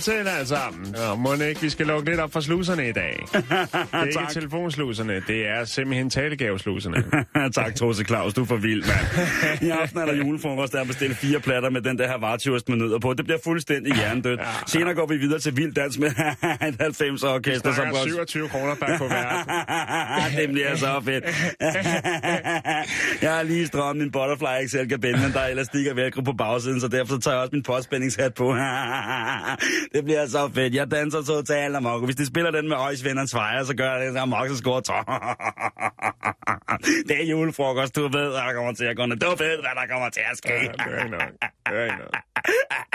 Til alle sammen. Og må ikke, vi skal lukke lidt op for sluserne i dag. Det er ikke telefonsluserne, det er simpelthen talegavesluserne. tak, Tose Claus. Du er for vild, mand. I aften er der julefrokost, der er bestilt fire platter med den der her vartjurst med nødder på. Det bliver fuldstændig hjernedødt. Senere går vi videre til vild dans med et 90 orkester. Snakker 27 kroner per kuvert. det bliver så fedt. jeg har lige strømmet min Butterfly XL kabine, men der er elastik og velcro på bagsiden, så derfor tager jeg også min postspændingshat på. Det bliver så fedt. Jeg danser totalt amok. Hvis de spiller den med Øjsvennerens fejre, så gør jeg det amok, så score Det er julefrokost, du ved, hvad der kommer til at gå. Du ved, hvad der kommer til at ske. Ja, det er ikke nok. Det er ikke nok.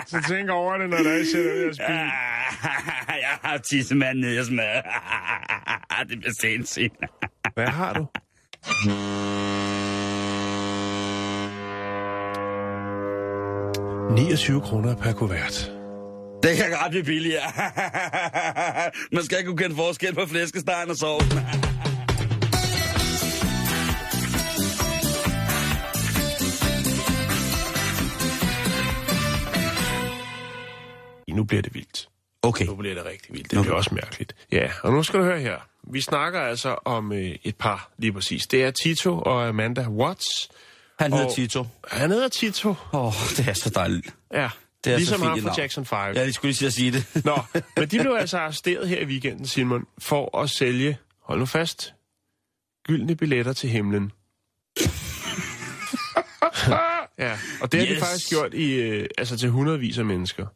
Så tænk over det, når der er ud af spil. jeg har tissemand nede i smad. det bliver sindssygt. Hvad har du? – 29 kroner per kuvert. Det kan ret blive billigere. Man skal ikke kunne kende forskel på flæskestegen og sovsen. Nu bliver det vildt. Okay. Nu bliver det rigtig vildt. Det bliver også mærkeligt. Ja, og nu skal du høre her. Vi snakker altså om øh, et par lige præcis. Det er Tito og Amanda Watts. Han hedder Og- Tito. Han hedder Tito. Åh, oh, det er så dejligt. Ja, Det er ligesom så ham fra. Jackson 5. Ja, jeg skulle lige sige det. Nå, men de blev altså arresteret her i weekenden, Simon, for at sælge, hold nu fast, gyldne billetter til himlen. ja, og det har yes. de Yes. faktisk gjort i, øh, altså til hundredvis af mennesker.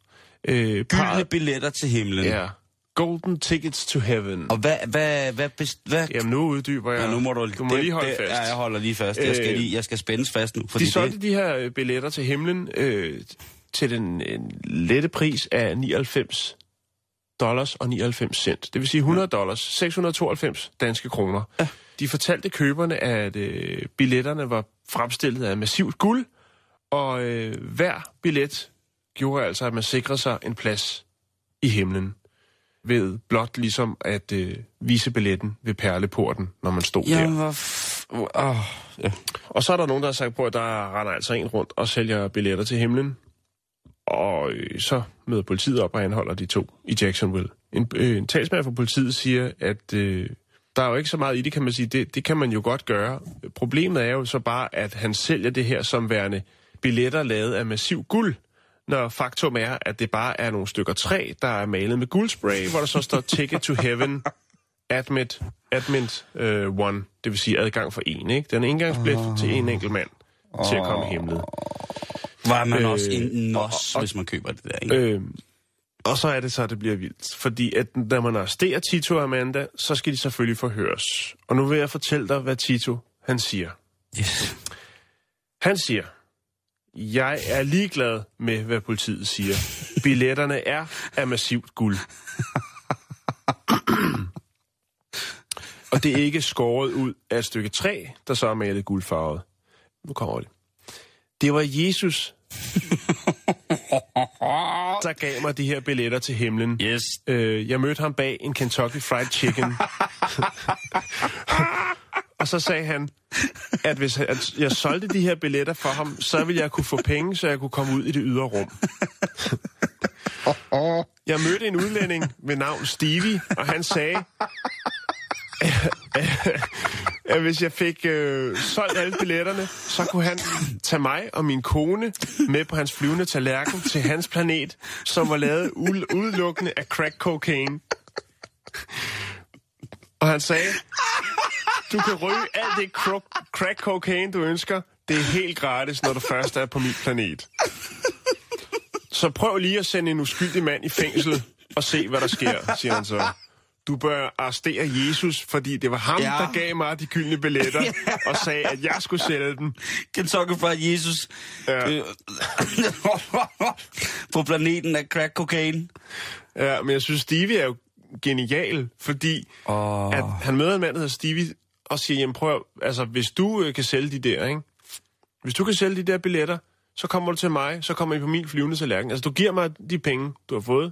Øh, Gyldne billetter til himlen. ja, golden tickets to heaven. Og hvad, hvad, hvad, best, hvad Jamen, nu uddyber jeg. Ja, nu må du, du må lige holde det, fast. Ja, jeg holder lige fast. Jeg skal, Øh, lige, jeg skal spændes fast nu. Fordi De solgte det, de her øh, billetter til himlen øh, til den en lette pris af 99 dollars og 99 cent. Det vil sige 100 dollars, 692 danske kroner. Ja. De fortalte køberne, at øh, billetterne var fremstillet af massivt guld, og øh, hver billet gjorde altså, at man sikrede sig en plads i himlen ved blot ligesom at øh, vise billetten ved perleporten, når man stod der. Jamen, hvor... F- oh, ja. Og så er der nogen, der har sagt på, at der render altså en rundt og sælger billetter til himlen. Og øh, så møder politiet op og anholder de to i Jacksonville. En, øh, en talsmand fra politiet siger, at øh, der er jo ikke så meget i det, kan man sige. Det, det kan man jo godt gøre. Problemet er jo så bare, at han sælger det her som værende billetter lavet af massiv guld. Når faktum er, at det bare er nogle stykker træ, der er malet med guldspray, hvor der så står Ticket to Heaven, Admit, Admit uh, One, det vil sige adgang for en, ikke? Den er indgangsbillet til en enkelt mand til at komme i himlen. Var man Øh, også en nos, hvis man køber det der, ikke? Øh, og så er det så, at det bliver vildt. Fordi at når man arresterer Tito og Amanda, så skal de selvfølgelig forhøres. Og nu vil jeg fortælle dig, hvad Tito han siger. Yes. Han siger, jeg er ligeglad med, hvad politiet siger. Billetterne er af massivt guld. og det er ikke skåret ud af et stykke træ, der så er malet guldfarvet. Nu kommer det. Det var Jesus, der gav mig de her billetter til himlen. Yes. Øh, jeg mødte ham bag en Kentucky Fried Chicken. og så sagde han, at hvis at jeg solgte de her billetter for ham, så ville jeg kunne få penge, så jeg kunne komme ud i det ydre rum. Jeg mødte en udlænding ved navn Stevie, og han sagde, at hvis jeg fik øh, solgt alle billetterne, så kunne han tage mig og min kone med på hans flyvende tallerken til hans planet, som var lavet u- udelukkende af crack cocaine. Og han sagde, du kan ryge alt det cro- crack cocaine, du ønsker. Det er helt gratis, når du først er på min planet. Så prøv lige at sende en uskyldig mand i fængsel og se, hvad der sker, siger han så du bør arrestere Jesus, fordi det var ham, Ja. ja. der gav mig de gyldne billetter, og sagde, at jeg skulle sælge dem. Kentucky Fried Jesus. Ja. Øh, på planeten af crack cocaine. Ja, men jeg synes, Stevie er jo genial, fordi Åh. at han møder en mand, der hedder Stevie, og siger, jamen prøv, altså hvis du øh, kan sælge de der, ikke? Hvis du kan sælge de der billetter, så kommer du til mig, så kommer I på min flyvende tallerken. Altså du giver mig de penge, du har fået,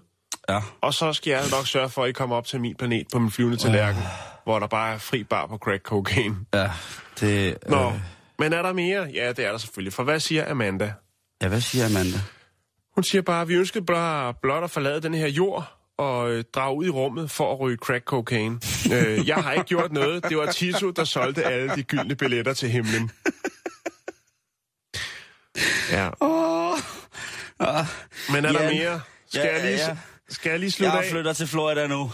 Ja. og så skal jeg nok sørge for, at I kommer op til min planet på min flyvende tallerken, hvor der bare er fri bar på crack cocaine. Ja, det... Nå, Øh, men er der mere? Ja, det er der selvfølgelig. For hvad siger Amanda? ja, hvad siger Amanda? Hun siger bare, at vi ønsker bare blot at forlade den her jord og øh, drage ud i rummet for at ryge crack cocaine. øh, jeg har ikke gjort noget. Det var Tito, der solgte alle de gyldne billetter til himlen. Ja. Åh. Ah, Men er der Jan. mere? Skal, Ja, jeg lige, ja. Skal jeg lige slutte jeg af? flytter til Florida nu.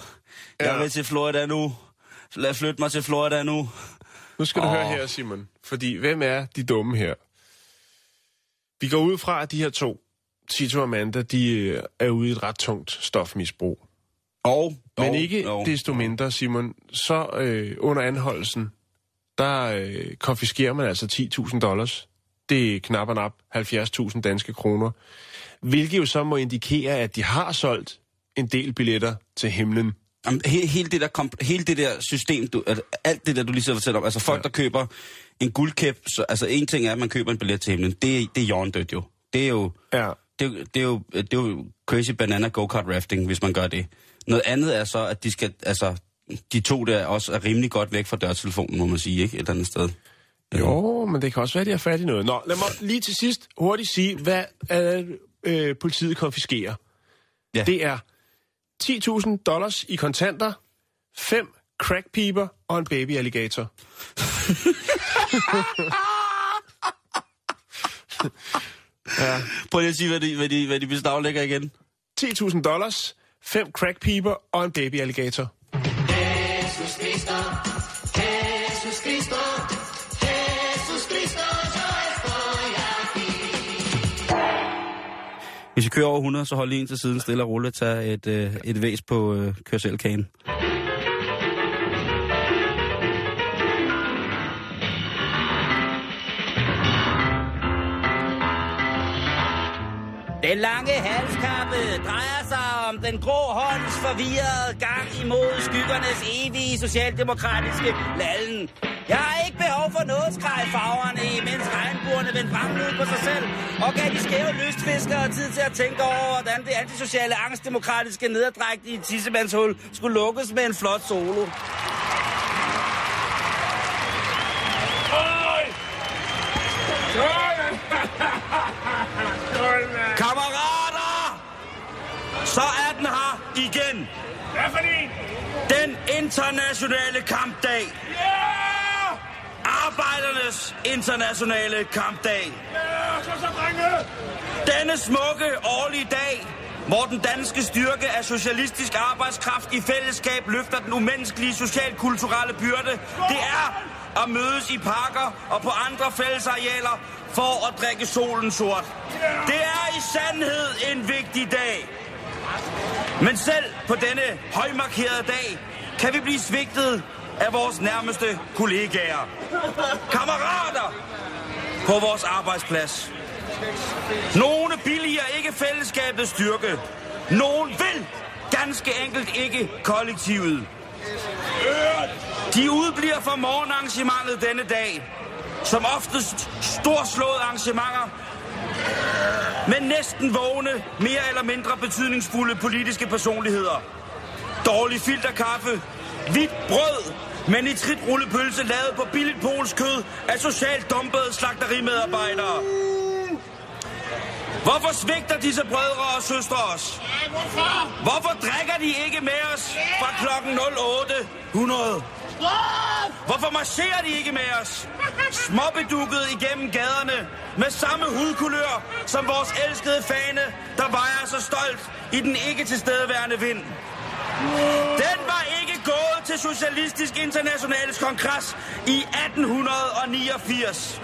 Jeg Ja. vil til Florida nu. Lad flytte mig til Florida nu. Nu skal du Åh. høre her, Simon. Fordi hvem er de dumme her? Vi går ud fra, at de her to, Tito og Amanda, de øh, er ude i et ret tungt stofmisbrug. Og, Men ikke desto mindre, Simon, så øh, under anholdelsen, der øh, konfiskerer man altså 10.000 dollars. Det er knap og nap 70.000 danske kroner. Hvilket jo så må indikere, at de har solgt en del billetter til himlen. Jamen, he, hele, det der komp- hele det der system, du, at, alt det der, du lige så fortæller om, altså folk, ja. der køber en guldkæp, så, altså en ting er, at man køber en billet til himlen, det, er- det er hjørndødt jo. Det er jo, Ja. det, er jo- det, er jo, det er jo crazy banana go-kart rafting, hvis man gør det. Noget andet er så, at de skal, altså, de to der også er rimelig godt væk fra dørtelefonen, må man sige, ikke? Et eller andet sted. Jo, men det kan også være, at de har fat i noget. Nå, lad mig lige til sidst hurtigt sige, hvad øh, øh, politiet konfiskerer. Ja. Det er 10.000 dollars i kontanter, fem crackpiber og en baby alligator. ja. Prøv lige at sige, hvad de, hvad de, hvad de beslaglægger igen. 10.000 dollars, fem crackpiber og en baby kører over 100, så hold lige ind til siden stille og roligt. Tag et, øh, et væs på øh, kørselkagen. Den lange halskappe drejer sig om den grå hånds forvirrede gang imod skyggernes evige socialdemokratiske lallen. Jeg har ikke behov for noget skrej i farverne, mens regnbuerne branden ud på sig selv, og gav de skæve lystfiskere tid til at tænke over, hvordan det antisociale angstdemokratiske nederdrægtige tissemandshul skulle lukkes med en flot solo. Kammerater! Så er den her igen. Hvad for en? Den internationale kampdag. Ja! Arbejdernes internationale kampdag. Ja, så så, drenge! Denne smukke årlige dag, hvor den danske styrke af socialistisk arbejdskraft i fællesskab løfter den umenneskelige socialkulturelle byrde, det er at mødes i parker og på andre fællesarealer for at drikke solen sort. Det er i sandhed en vigtig dag. Men selv på denne højmarkerede dag kan vi blive svigtet af vores nærmeste kollegaer. Kammerater på vores arbejdsplads. Nogle billiger ikke fællesskabets styrke. Nogen vil ganske enkelt ikke kollektivet. De udbliver fra morgenarrangementet denne dag. Som oftest storslåede arrangementer med næsten vågne, mere eller mindre betydningsfulde politiske personligheder. Dårlig filterkaffe, hvidt brød, men i trit rullepølse lavet på billigt polsk kød af socialt dumpede slagterimedarbejdere. Hvorfor svigter disse brødre og søstre os? Hvorfor drikker de ikke med os fra klokken 0800? Hvorfor marcherer de ikke med os? Småbedukket igennem gaderne med samme hudkulør som vores elskede fane, der vejer så stolt i den ikke tilstedeværende vind. Den var ikke gået til Socialistisk Internationales kongres i 1889.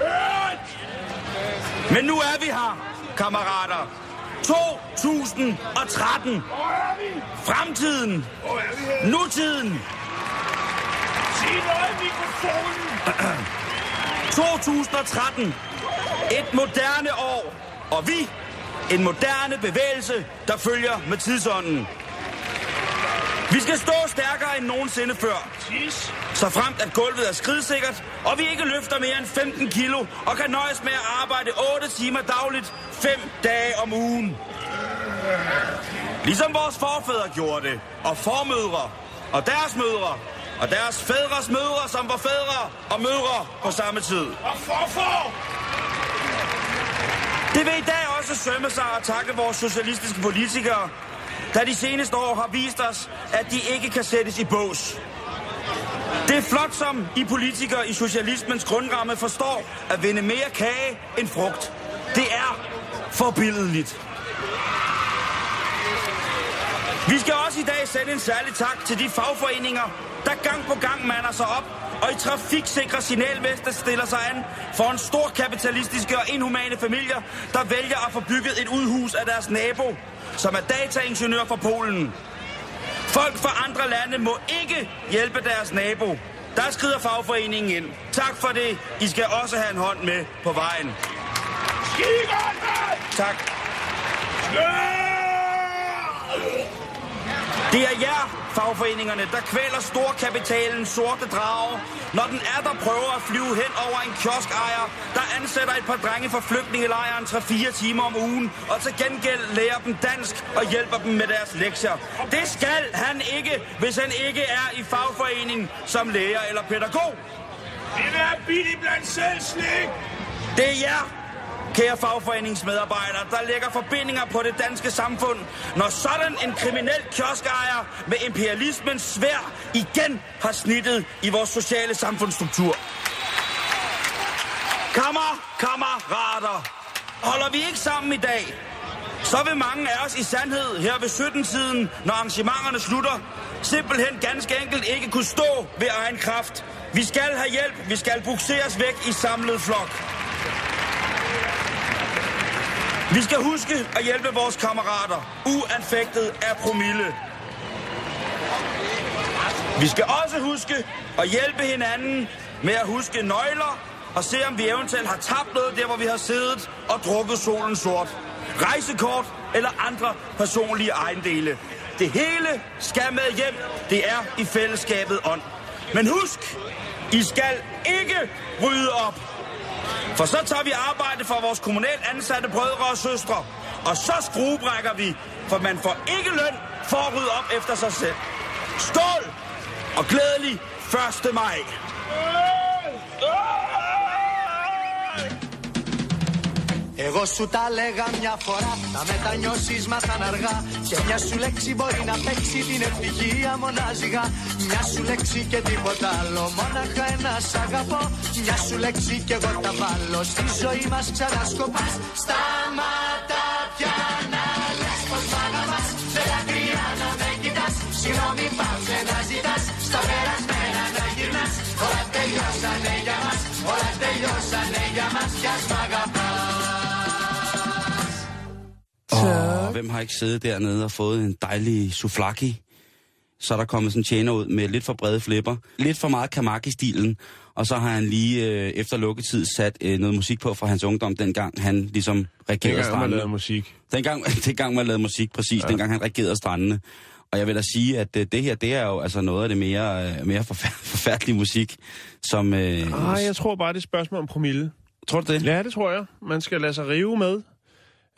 Men nu er vi her, kammerater. 2013. Fremtiden. Nutiden. 2013. Et moderne år. Og vi, en moderne bevægelse, der følger med tidsånden. Vi skal stå stærkere end nogensinde før. Så fremt at gulvet er skridsikkert, og vi ikke løfter mere end 15 kilo, og kan nøjes med at arbejde 8 timer dagligt, 5 dage om ugen. Ligesom vores forfædre gjorde det, og formødre, og deres mødre, og deres fædres mødre, som var fædre og mødre på samme tid. Og forfor! Det vil i dag også sømme sig at takke vores socialistiske politikere, der de seneste år har vist os, at de ikke kan sættes i bås. Det er flot, som I politikere i socialismens grundramme forstår at vinde mere kage end frugt. Det er forbilledeligt. Vi skal også i dag sende en særlig tak til de fagforeninger, der gang på gang mander sig op og i trafiksikre signalveste stiller sig an for en stor kapitalistiske og inhumane familier, der vælger at få bygget et udhus af deres nabo, som er dataingeniør fra Polen. Folk fra andre lande må ikke hjælpe deres nabo. Der skrider fagforeningen ind. Tak for det. I skal også have en hånd med på vejen. Tak. Det er jer, fagforeningerne, der kvæler storkapitalens sorte drage, når den er der prøver at flyve hen over en kioskejer, der ansætter et par drenge fra flygtningelejren 3-4 timer om ugen, og til gengæld lærer dem dansk og hjælper dem med deres lektier. Det skal han ikke, hvis han ikke er i fagforening som lærer eller pædagog. Det være billigt blandt selv slik. Det er jer, kære fagforeningsmedarbejdere, der lægger forbindinger på det danske samfund, når sådan en kriminel kioskejer med imperialismens svær igen har snittet i vores sociale samfundsstruktur. Kammer, kammerater, holder vi ikke sammen i dag, så vil mange af os i sandhed her ved 17-tiden, når arrangementerne slutter, simpelthen ganske enkelt ikke kunne stå ved egen kraft. Vi skal have hjælp, vi skal bukseres væk i samlet flok. Vi skal huske at hjælpe vores kammerater, uanfægtet af promille. Vi skal også huske at hjælpe hinanden med at huske nøgler og se, om vi eventuelt har tabt noget der, hvor vi har siddet og drukket solen sort. Rejsekort eller andre personlige ejendele. Det hele skal med hjem. Det er i fællesskabet ånd. Men husk, I skal ikke rydde op. For så tager vi arbejde for vores kommunalt ansatte brødre og søstre. Og så skruebrækker vi, for man får ikke løn for at rydde op efter sig selv. Skål og glædelig 1. maj. Εγώ σου τα λέγα μια φορά, τα μετανιώσεις μάθαν αργά. Και μια σου λέξη μπορεί να παίξει την ευτυχία μονάζιγα. Μια σου λέξη και τίποτα άλλο, μόναχα ένα σ' αγαπώ. Μια σου λέξη και εγώ τα βάλω, στη ζωή μας ξανασκοπάς. Σταμάτα πια να λες πως μ' αγαπάς. Με δάκρυα να με κοιτάς, συγγνώμη πάψε να ζητάς. Στα περασμένα να γυρνάς, όλα τελειώσανε για μας. Όλα τελειώσανε για μας. Κι ας μ' αγαπάς Og hvem har ikke siddet dernede og fået en dejlig souflaki? Så er der kommet sådan en tjener ud med lidt for brede flipper, lidt for meget kamaki-stilen, og så har han lige øh, efter lukketid sat øh, noget musik på fra hans ungdom, dengang han ligesom regerede Dengang man strandene. lavede musik. Dengang, dengang man lavede musik, præcis, ja. dengang han regerede strandene. Og jeg vil da sige, at øh, det her, det er jo altså noget af det mere, øh, mere forfær- forfærdelige musik, som... Øh, Ah, jeg tror bare, det er et spørgsmål om promille. Tror du det? Ja, det tror jeg. Man skal lade sig rive med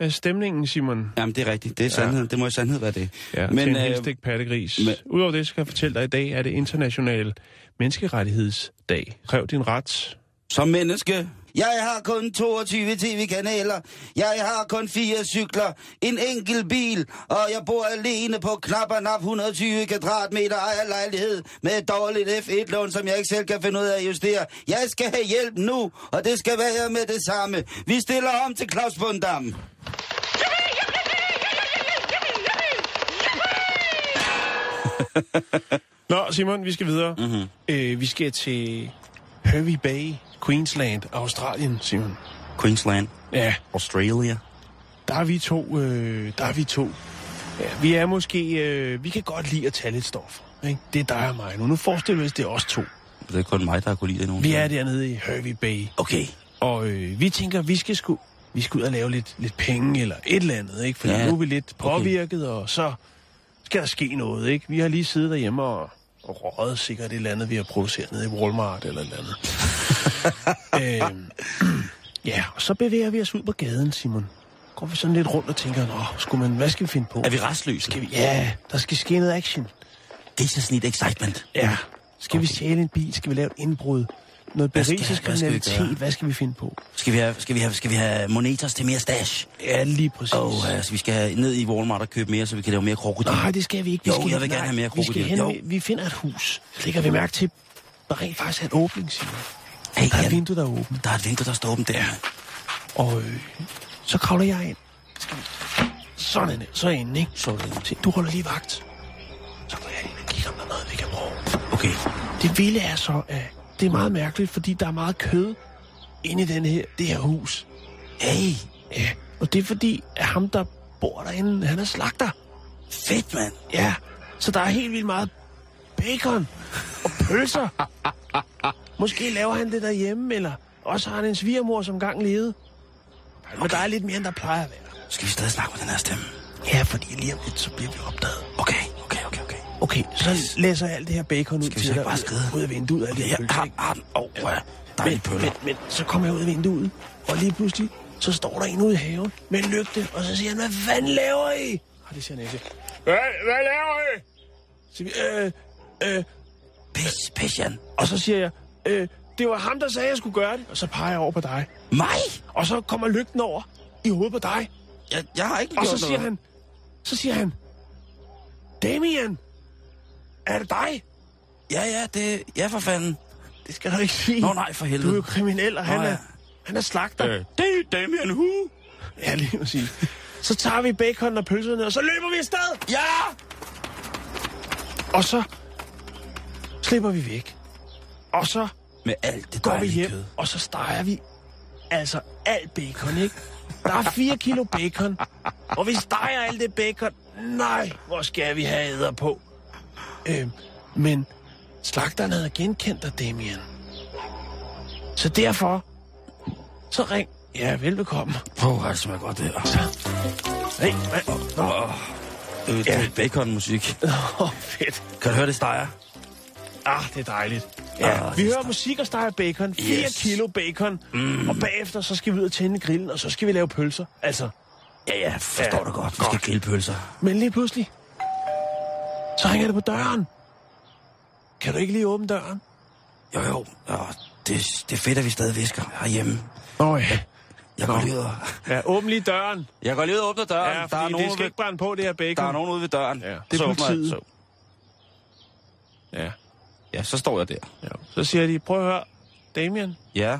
af stemningen, Simon. Jamen, det er rigtigt. Det er sandhed. Ja. Det må i sandhed være det. Ja, Men, til en helst ikke pattegris. Men... Udover det, skal jeg fortælle dig, at i dag er det international menneskerettighedsdag. Kræv din ret. Som menneske. Jeg har kun 22 tv-kanaler. Jeg har kun fire cykler. En enkelt bil. Og jeg bor alene på knap og nap 120 kvadratmeter ejerlejlighed. Med et dårligt F1-lån, som jeg ikke selv kan finde ud af at justere. Jeg skal have hjælp nu, og det skal være med det samme. Vi stiller om til Claus Bundam. Nå, Simon, vi skal videre. Mm-hmm. Øh, vi skal til Hervey Bay, Queensland, Australien, Simon. Queensland. Ja, Australia. der er vi to, øh, der er vi to. Ja, vi er måske, øh, vi kan godt lide at tage lidt stoffer. Ikke? Det er dig og mig nu. Nu forestiller vi os, det er os to. Det er kun mig, der kunne lide det nogen. Vi er dernede i Hervey Bay. Okay. Og øh, vi tænker, vi skal sgu, vi skal ud og lave lidt, lidt penge eller et eller andet, ikke? Fordi Ja, nu er vi lidt okay. påvirket, og så skal der ske noget, ikke? Vi har lige siddet derhjemme og, og røget sikkert et eller andet, vi har produceret nede i Walmart eller et eller andet. øhm, ja, og så bevæger vi os ud på gaden, Simon. Går vi sådan lidt rundt og tænker, Nå, skulle man, hvad skal vi finde på? Er vi restløse? Skal vi, ja, der skal ske noget action. Det er sådan lidt excitement. Ja. Skal okay. vi stjæle en bil? Skal vi lave et indbrud? Noget Hvad skal- berigelseskriminalitet? hvad skal? Hvad skal vi finde på? Skal vi have, skal vi have, skal vi have monetas til mere stash? Ja, lige præcis. Og altså, vi skal have ned i Walmart og købe mere, så vi kan lave mere krokodil. Nej, det skal vi ikke. Vi Jo, skal jeg vil nej, gerne have mere Vi, skal krokodil. hen, Jo. vi, vi finder et hus. Lægger vi mærke til, der rent faktisk er en åbning, Simon. Hey, Der er et Jan, vindue, der er åbent. der er et vindue, der står åbent der. Ja. Og øh, så kravler jeg ind. Sådan. Så er jeg inde, ikke? Sådan. Du holder lige vagt. Så går jeg ind og kigger, om der er noget, vi kan bruge. Okay. Det vilde er så, at det er meget mærkeligt, fordi der er meget kød inde i den her, det her hus. Hey, Ja, og det er fordi, at ham, der bor derinde, han er slagter. fedt, mand. Ja, så der er helt vildt meget bacon og pølser. Måske laver han det derhjemme, eller også har han en svigermor, som gang levede. Men der er lidt mere, end der plejer at være. Skal vi stadig snakke med den her stemme? Ja, fordi lige om lidt, så bliver vi opdaget. Okay, okay, så læser jeg alt det her bacon ud til dig. bare skride? Ud af vinduet, alle de her har, ikke? Åh, oh, ja. Men, Dejlige men, pøller. men, så kommer jeg ud af vinduet, og lige pludselig, så står der en ude i haven med en lygte, og så siger han, hvad fanden laver I? Og det siger Næse. Hvad, hvad laver I? Så siger vi, øh, øh, Pis, pis, Jan. Og så siger jeg, øh, det var ham, der sagde, at jeg skulle gøre det. Og så peger jeg over på dig. Mig? Og så kommer lygten over i hovedet på dig. Jeg, jeg har ikke Og gjort så siger noget. han, så siger han, Damien, er det dig? Ja, ja, det... Ja, for fanden. Det skal du ikke sige. Nå, nej, for helvede. Du er jo kriminel, og han, Nå, ja. er, han er slagter. Øh, det er Damien Hu. Ja, lige præcis. Så tager vi bacon og pølserne, og så løber vi afsted. Ja! Og så slipper vi væk. Og så Med alt det går vi hjem, kød. og så steger vi altså alt bacon, ikke? Der er 4 kilo bacon, og vi steger alt det bacon. Nej, hvor skal vi have æder på? Øh, men slagteren havde genkendt dig, Damien. Så derfor, så ring. Ja, velbekomme. Åh, oh, det smager godt, det her. Hey, hvad? Nå, Det er ja. baconmusik. Åh, fedt. Kan du høre det steger? Ah, det er dejligt. Ja, Ah, vi er hører musik og steger bacon. 4 Yes. kilo bacon. Mm. Og bagefter, så skal vi ud og tænde grillen, og så skal vi lave pølser. Altså, Ja, ja, forstår Ja, du godt. Vi godt. skal grille pølser. men lige pludselig, så ringer det på døren. Kan du ikke lige åbne døren? Jo, jo. Ja, det, det er fedt, at vi stadig visker herhjemme. Oh, ja. Jeg går lige ud og... Ja, åbn lige døren. Jeg går lige ud og åbner døren. Ja, der, er nogen det skal ved, ikke brænde på, det her bacon. der er nogen ude ved døren. Ja, det er politiet. Så, Ja. ja, så står jeg der. ja. Så siger de, prøv at høre, Damien, Ja.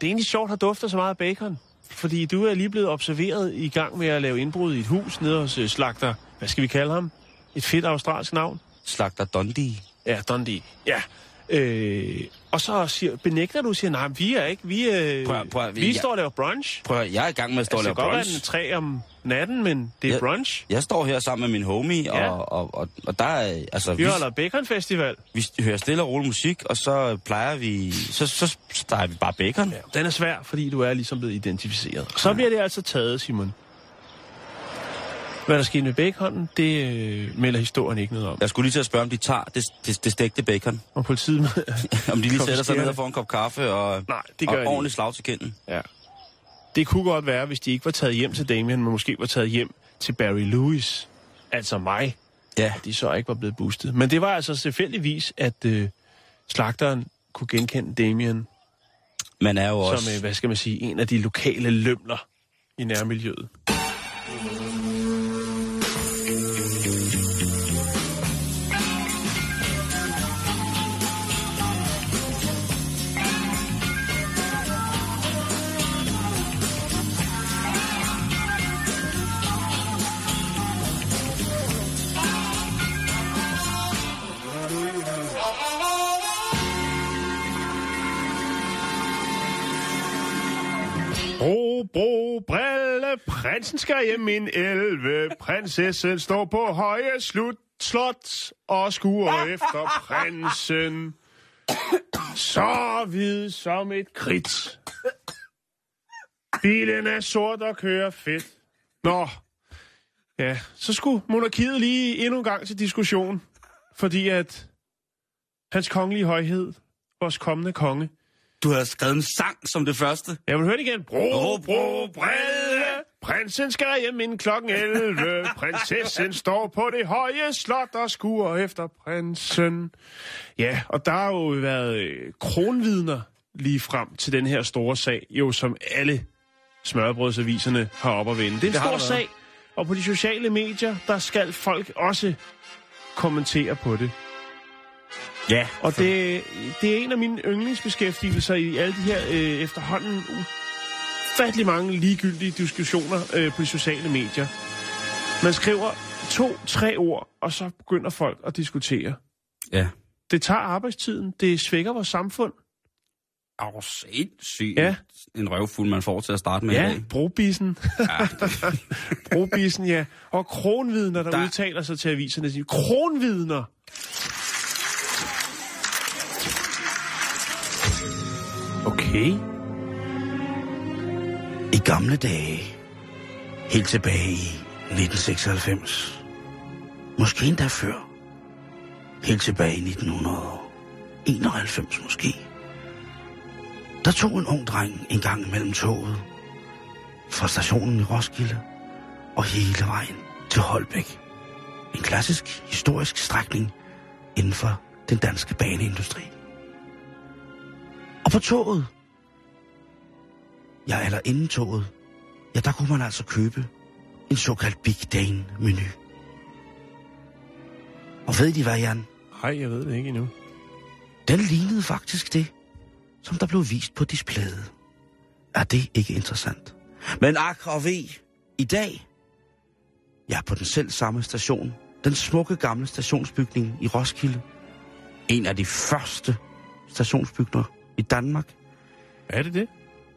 det er egentlig sjovt, at dufter så meget af bacon. Fordi du er lige blevet observeret i gang med at lave indbrud i et hus nede hos øh, slagter. Hvad skal vi kalde ham? Et fedt australsk navn? Slagter Dundee. Ja, Dundee. Ja. Øh, og så siger, benægter du siger, nej, vi er ikke, vi, øh, Prøv prøv vi jeg- står og laver brunch. Prøv jeg er i gang med at stå Altså, og det kan lave godt være, den brunch. tre om natten, men det er Ja. brunch. Jeg står her sammen med min homie, Ja. og, og, og, og der er... Altså, Vi vi, holder bacon festival. vi hører stille og rolig musik, og så plejer vi... Så, så steger vi bare bacon. Ja, den er svær, fordi du er ligesom blevet identificeret. Og så bliver det altså taget, Simon. Hvad der skete med baconen, det øh, melder historien ikke noget om. Jeg skulle lige til at spørge, om de tager det, det, det stegte bacon. Og politiet... Om de lige sætter sig ned og får en kop kaffe og, Nej, det gør og de ordentligt slag til kinden. ja. Det kunne godt være, hvis de ikke var taget hjem til Damien, men måske var taget hjem til Barry Lewis, altså mig, Ja, de så ikke var blevet boostet. Men det var altså selvfølgelig at øh, slagteren kunne genkende Damien man er jo også... som, øh, hvad skal man sige, en af de lokale lømler i nærmiljøet. Bro, brille, prinsen skal hjem min elve, prinsessen står på høje slut, slot og skuer efter prinsen. Så hvid som et kridt. Bilen er sort og kører fedt. Nå, ja, så skulle monarkiet lige endnu en gang til diskussion, fordi at hans kongelige højhed, vores kommende konge, Du har skrevet en sang som det første. jeg vil høre det igen. Bro, bro, brille. Prinsen skal hjem inden klokken 11. Prinsessen står på det høje slot og skuer efter prinsen. Ja, og der har jo været øh, kronvidner lige frem til den her store sag, jo som alle smørbrødsaviserne har op at vende. Det er en Det stor sag, og på de sociale medier, der skal folk også kommentere på det. Ja. Og det, det er en af mine yndlingsbeskæftigelser i alle de her øh, efterhånden ufattelig mange ligegyldige diskussioner øh, på de sociale medier. Man skriver to-tre ord, og så begynder folk at diskutere. Ja. Det tager arbejdstiden, det svækker vores samfund. Er du sindssyg? Ja. En røvfuld, man får til at starte med Ja, brobissen. Ja. brobissen, ja. Og kronvidner, der, der Der- udtaler sig til aviserne. siger, Kronvidner! Okay. I gamle dage, helt tilbage i 1996, måske endda før, helt tilbage i 1991 måske, der tog en ung dreng en gang imellem toget fra stationen i Roskilde og hele vejen til Holbæk. En klassisk historisk strækning inden for den danske baneindustri. Og på toget, ja, eller inden toget, ja, der kunne man altså købe en såkaldt Big Dane menu. Og ved de hvad, Jan? Hej, jeg ved det ikke endnu. Den lignede faktisk det, som der blev vist på displayet. Er det ikke interessant? Men ak og ved, i dag, ja, på den selv samme station, den smukke gamle stationsbygning i Roskilde, en af de første stationsbygninger i Danmark, Er det det?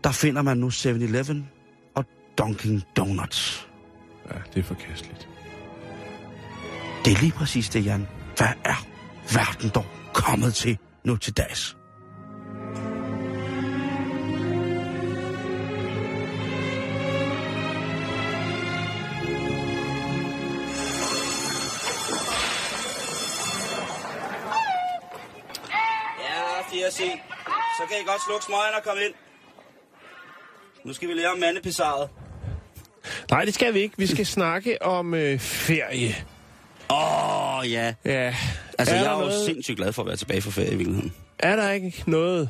Der finder man nu 7-Eleven og Dunkin' Donuts. Ja, det er forkasteligt. Det er lige præcis det, Jan. Hvad er verden dog kommet til nu til dags? Ja, 4C. Så kan I godt slukke smøgen og komme ind. Nu skal vi lære om mandepissaret. Nej, det skal vi ikke. Vi skal snakke om øh, ferie. Åh, oh, ja. Ja. Altså, er, jeg er jo noget, sindssygt glad for at være tilbage fra ferie i virkeligheden. er der ikke noget?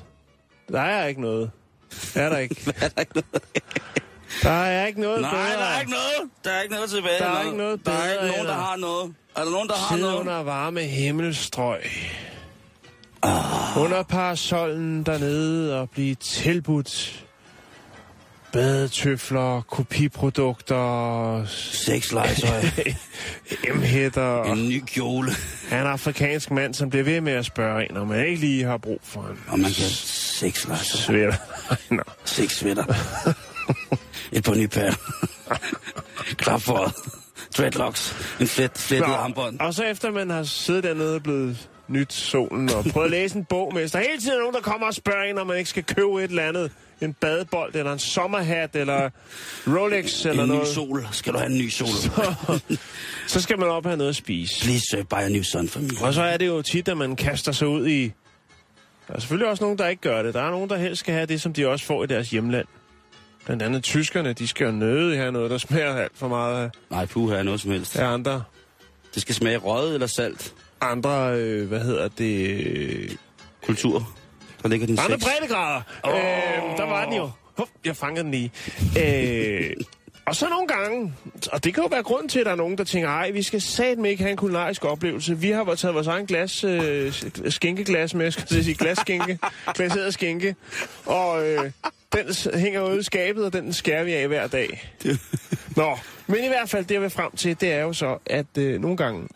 Der er ikke noget. Er der ikke? er der ikke noget? Der er ikke noget Nej, bedre. der er ikke noget. Der er ikke noget tilbage. Der er ikke noget Der er bedre, ikke nogen, der har noget. Er der nogen, der har Sidde noget? under varme himmelstrøg. Ah. Under parasollen dernede og blive tilbudt badetøfler, kopiprodukter, Sexlegetøj. M-hætter. en ny kjole. Han er en afrikansk mand, som bliver ved med at spørge en, om man ikke lige har brug for en Og man kan sexlegetøj. svætter. Nå. Sexsvætter. Et par nye pærer. Klap for dreadlocks. En flet, flettet Nå, armbånd. Og så efter man har siddet dernede og blevet nyt solen og prøvet at læse en bog med, så der er hele tiden nogen, der kommer og spørger en, om man ikke skal købe et eller andet. En badebold, eller en sommerhat, eller Rolex, eller En ny noget. sol. Skal du have en ny sol? Så skal man op og have noget at spise. Please uh, buy a new sun for me. Og så er det jo tit, at man kaster sig ud i... Der er selvfølgelig også nogen, der ikke gør det. Der er nogen, der helst skal have det, som de også får i deres hjemland. Blandt andet tyskerne, de skal jo nøde have noget, der smager alt for meget af- Nej, puha, noget som helst. af andre Det skal smage røget eller salt. andre, øh, hvad hedder det, Kultur. Der ligger din andre breddegrader. Oh. Øh, der var den jo. Hup, jeg fangede den lige. øh, og så nogle gange, og det kan jo være grund til, at der er nogen, der tænker, ej, vi skal satme ikke have en kulinarisk oplevelse. Vi har taget vores egen glas, øh, skinkeglas med, jeg skal at sige glasskinke, glaseret skinke, og øh, den hænger ude i skabet, og den skærer vi af hver dag. Nå, men i hvert fald det, jeg vil frem til, det er jo så, at øh, nogle gange,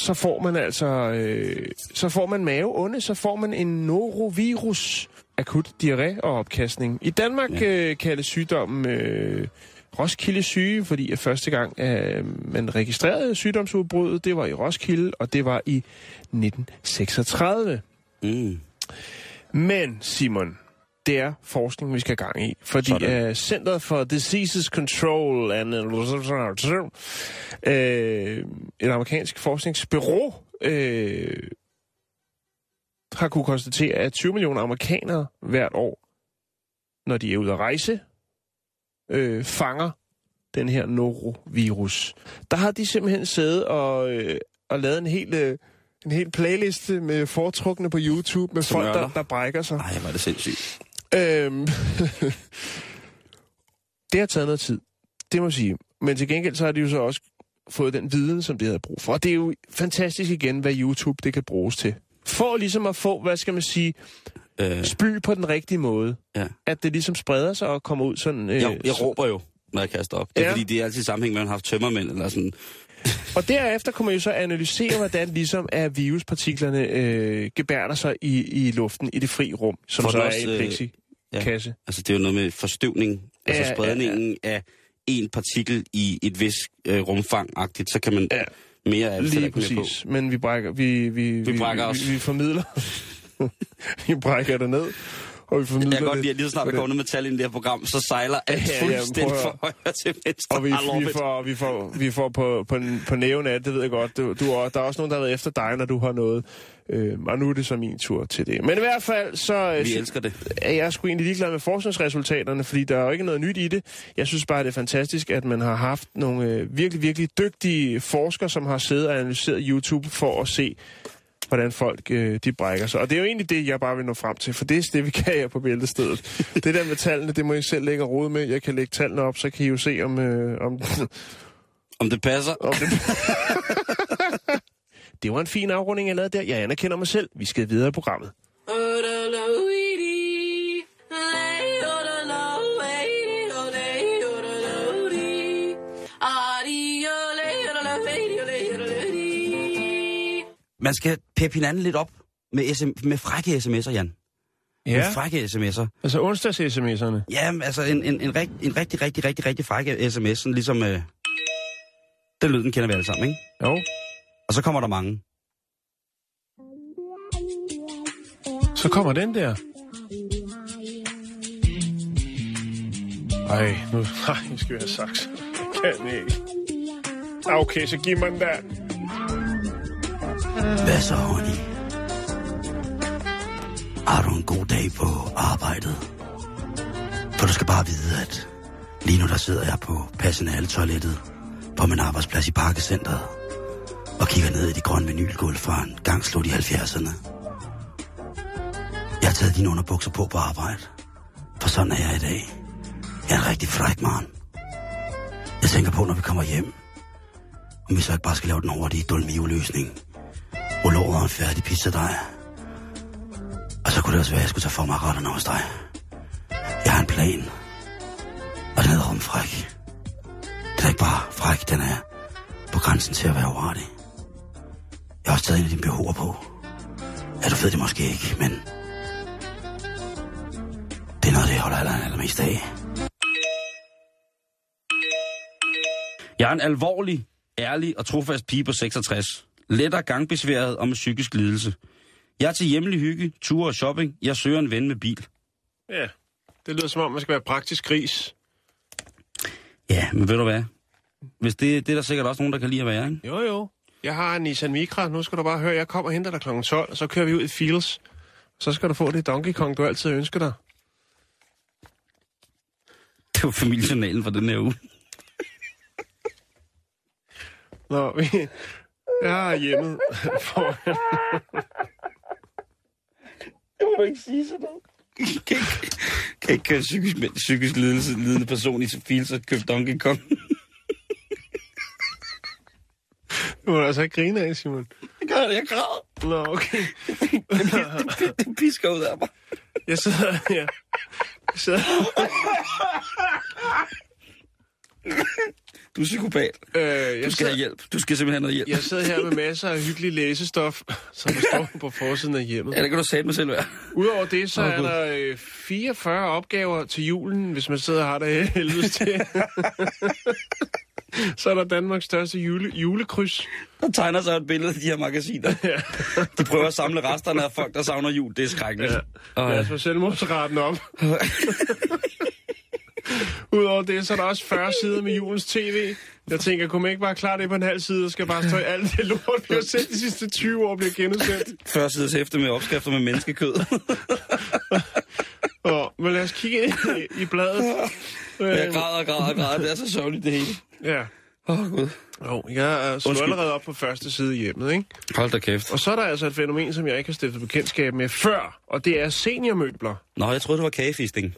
så får man altså, øh, så får man maveonde, så får man en norovirus, akut diarré og opkastning. I Danmark ja. øh, kaldes sygdommen øh, Roskilde syge, fordi at første gang øh, man registrerede sygdomsudbruddet, det var i Roskilde, og det var i 1936. Mm. Men, Simon, det er forskning, vi skal have gang i. Fordi uh, Center for Diseases Control and uh, et amerikansk forskningsbureau uh, har kunne konstatere, at 20 millioner amerikanere hvert år, når de er ude at rejse, uh, fanger den her norovirus. Der har de simpelthen siddet og, uh, og lavet en helt... Uh, en hel playliste med foretrukne på YouTube med folk, der, der brækker sig. Ej, hvor er det sindssygt. Øhm, det har taget noget tid, det må jeg sige. Men til gengæld så har de jo så også fået den viden, som de havde brug for. Og det er jo fantastisk igen, hvad YouTube det kan bruges til. For ligesom at få, hvad skal man sige, øh. spy på den rigtige måde. Ja. At det ligesom spreder sig og kommer ud sådan... Øh, jeg, jeg råber jo, når jeg kaster op. Det er Ja. fordi, det er altid sammenhæng med, at man har haft tømmermænd eller sådan. Og derefter kunne man jo så analysere, hvordan ligesom er viruspartiklerne øh, gebærder sig i, i luften, i det fri rum, som Får så den er også, i en øh, plexikasse. Altså, det er jo noget med forstøvning, altså Ja, ja, spredningen af en partikel i et vis øh, rumfang-agtigt, så kan man Ja. mere af det Lige præcis. Men vi brækker, vi, vi, vi, brækker vi, os. vi, vi formidler. vi brækker det ned, og vi formidler Jeg kan godt lide, at lige så snart vi kommer ned med tal i det her program, så sejler alt Ja, ja, fuldstændig fra højre til venstre. Og vi, vi, får, vi, får, vi får på, på, på næven af det, ved jeg godt. Du, du, er- der er også nogen, der har været efter dig, når du har noget. Øh, og nu er det så min tur til det. Men i hvert fald, så øh, Vi elsker det. er jeg sgu egentlig ligeglad med forskningsresultaterne, fordi der er jo ikke noget nyt i det. Jeg synes bare, det er fantastisk, at man har haft nogle øh, virkelig, virkelig dygtige forskere, som har siddet og analyseret YouTube for at se, hvordan folk øh, de brækker sig. Og det er jo egentlig det, jeg bare vil nå frem til, for det er det, vi kan her på bæltestedet. det der med tallene, det må I selv lægge rode med. Jeg kan lægge tallene op, så kan I jo se, om, øh, om, Om det passer. om det... det var en fin afrunding, jeg lavede der. Jeg anerkender mig selv. Vi skal videre i programmet. Man skal peppe hinanden lidt op med, SM, med frække sms'er, Jan. Med frække sms'er. altså onsdags-sms'erne. Ja, altså en, en, en, rigt, en rigtig, rigtig, rigtig, rigtig frække sms, sådan ligesom... Øh, den lyd, den kender vi alle sammen, ikke? Jo. Og så kommer der mange. Så kommer den der. Ej, nu nej, nu skal vi have saks. Jeg kan ikke. Okay, så giv mig den der. Hvad så, honey? Har du en god dag på arbejdet? For du skal bare vide, at lige nu der sidder jeg på personaletoilettet på min arbejdsplads i Parkecenteret og kigger ned i de grønne vinylgulv fra en gang slut i 70'erne. Jeg har taget dine underbukser på på arbejde, for sådan er jeg i dag. Jeg er en rigtig fræk mand. Jeg tænker på, når vi kommer hjem, om vi så ikke bare skal lave den hurtige dolmio-løsning rulle over en færdig pizzadej. Og så kunne det også være, at jeg skulle tage for mig retterne hos dig. Jeg har en plan. Og den hedder rumfræk. Den er ikke bare fræk, den er på grænsen til at være uartig. Jeg har også taget en af dine behover på. Ja, du ved det måske ikke, men... Det er noget, det holder aller, allermest af. Jeg er en alvorlig, ærlig og trofast pige på 66. Lettere gangbesværet og med psykisk lidelse. Jeg er til hjemlig hygge, ture og shopping. Jeg søger en ven med bil. Ja, det lyder som om, man skal være praktisk gris. Ja, men ved du hvad? Hvis det, det er der sikkert også nogen, der kan lide at være, ikke? Jo, jo. Jeg har en Nissan Micra. Nu skal du bare høre, jeg kommer og henter dig kl. 12, og så kører vi ud i Fields. Så skal du få det Donkey Kong, du altid ønsker dig. Det var familiejournalen for den her uge. Nå, vi... Jeg har hjemmet. Det må du ikke sige sådan noget. Kan ikke, kan ikke køre psykisk, psykisk lidelse, lidende person i Fields og købe Donkey Kong. Du må altså ikke grine af, Simon. Det gør det, jeg græder. Nå, okay. Det pisker ud af mig. Jeg sidder... Ja. Jeg sidder... Du er psykopat. Øh, jeg, Du skal sidder, have hjælp. Du skal simpelthen have hjælp. jeg sidder her med masser af hyggelig læsestof, som står på forsiden af hjemmet. Ja, det kan du sætte mig selv være. Udover det, så Åh, er Gud. der øh, 44 opgaver til julen, hvis man sidder og har det helvedes til. så er der Danmarks største jule, julekryds. Der tegner sig et billede af de her magasiner. De prøver at samle resterne af folk, der savner jul. Det er skrækkeligt. Ja. Og, Lad os få selvmordsraten op. Udover det, så er der også 40 sider med julens tv. Jeg tænker, kunne man ikke bare klare det på en halv side, og skal bare stå i alt det lort, vi har set de sidste 20 år bliver genudsendt. Før sides efter med opskrifter med menneskekød. Og, men lad os kigge ind i, i bladet. jeg græder og græder og græder. Det er så sørgeligt, det hele. Ja. Åh, oh, Gud. Jo, jeg er slået Undskyld. allerede op på første side i hjemmet, ikke? Hold da kæft. Og så er der altså et fænomen, som jeg ikke har stiftet bekendtskab med før, og det er seniormøbler. Nå, jeg troede, det var kagefisting.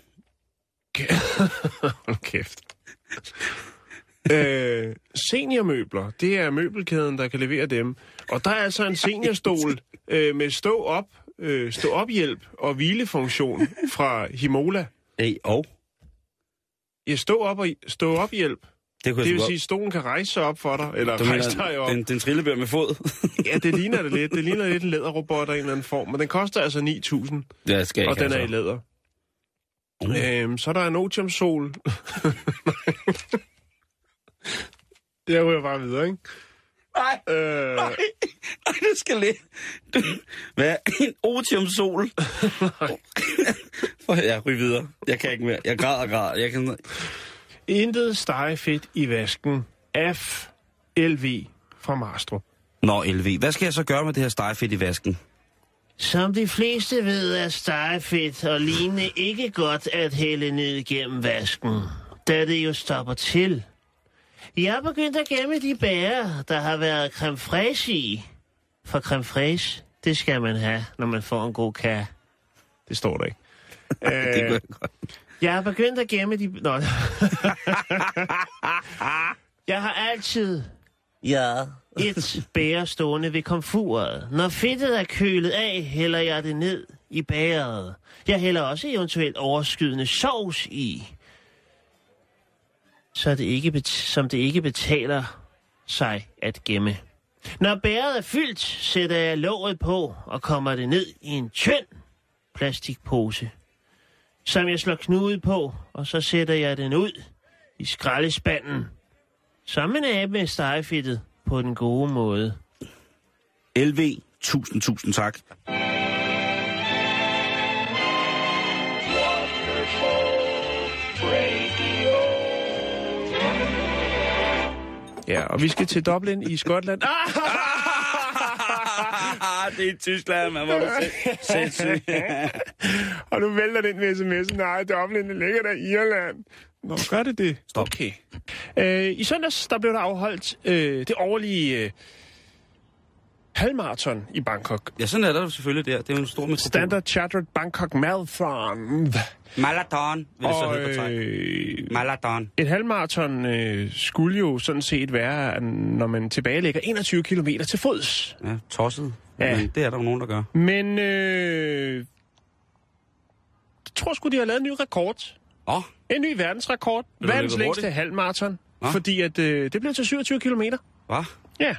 Hold kæft. øh, seniormøbler, det er møbelkæden, der kan levere dem. Og der er altså en seniorstol øh, med stå op, øh, stå op hjælp og hvilefunktion fra Himola. Hey, og? Ja, stå op og stå op hjælp. Det kunne Det vil sige, at stolen kan rejse sig op for dig, eller Du rejse dig op. den, den trillebør med fod? Ja, det ligner det lidt. Det ligner lidt en læderrobot af en eller anden form, men den koster altså 9.000, det skal jeg og den er i læder. Mm. Øhm, så er der en otiumsol. det ryger bare videre, ikke? Nej, Øh, nej, det skal lidt. Du, hvad? En otiumsol? For jeg ryger videre. Jeg kan ikke mere. Jeg græder og græder. Jeg kan... intet stegefedt i vasken. F. LV fra Marstrup. Nå, LV. Hvad skal jeg så gøre med det her stegefedt i vasken? Som de fleste ved, er stegefedt og lignende ikke godt at hælde ned gennem vasken, da det jo stopper til. Jeg er begyndt at gemme de bærer, der har været creme fraiche i. For creme fraiche, det skal man have, når man får en god kage. Det står der ikke. Det kunne Øh, jeg godt. Jeg har begyndt at gemme de... Nå. jeg har altid Ja. et bære stående ved komfuret. Når fedtet er kølet af, hælder jeg det ned i bæret. Jeg hælder også eventuelt overskydende sovs i. Så det ikke bet- som det ikke betaler sig at gemme. Når bæret er fyldt, sætter jeg låget på og kommer det ned i en tynd plastikpose, som jeg slår knude på, og så sætter jeg den ud i skraldespanden. Som en abe med stegefedtet på den gode måde. LV, tusind, tusind tak. ja, og vi skal til Dublin i Skotland. Ah! det er i Tyskland, man må du se. Og nu vælter den med sms'en. Nej, Dublin, det ligger der i Irland. Nå, gør det det? Stop. Okay. Øh, I søndags, der blev der afholdt øh, det årlige øh, halvmarathon i Bangkok. Ja, sådan er der selvfølgelig der. Det er jo en stor metropol. Standard Chartered Bangkok Marathon. Marathon, vil det så hedde på øh, Marathon. et halvmarathon øh, skulle jo sådan set være, når man tilbagelægger 21 km til fods. Ja, tosset. Ja. Men det er der jo nogen, der gør. Men øh, jeg tror sgu, de har lavet en ny rekord. Oh, En ny verdensrekord. Verdens længste halvmarathon. Nå. Fordi at øh, det blev til 27 km. hvad? Ja.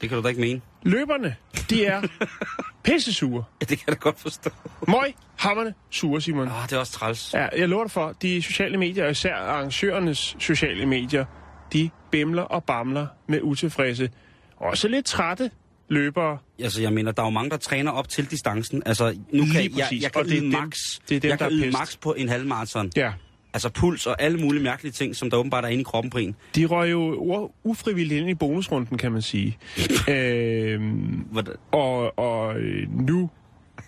Det kan du da ikke mene. Løberne, de er pissesure. Ja, det kan jeg da godt forstå. Møg, hammerne, sure, Simon. Ah, det er også træls. Ja, jeg lover dig for, de sociale medier, og især arrangørernes sociale medier, de bimler og bamler med utilfredse. Også lidt trætte løbere. Altså, jeg mener, der er jo mange, der træner op til distancen. Altså, nu Lige kan jeg, præcis. jeg kan Og det er yde dem- max. det er dem, jeg der kan yde pest. max på en halvmarathon. Ja, Altså puls og alle mulige mærkelige ting, som der åbenbart er inde i kroppen på en. de røg jo ufrivilligt ind i bonusrunden, kan man sige. øhm, Hvordan? og, og øh, nu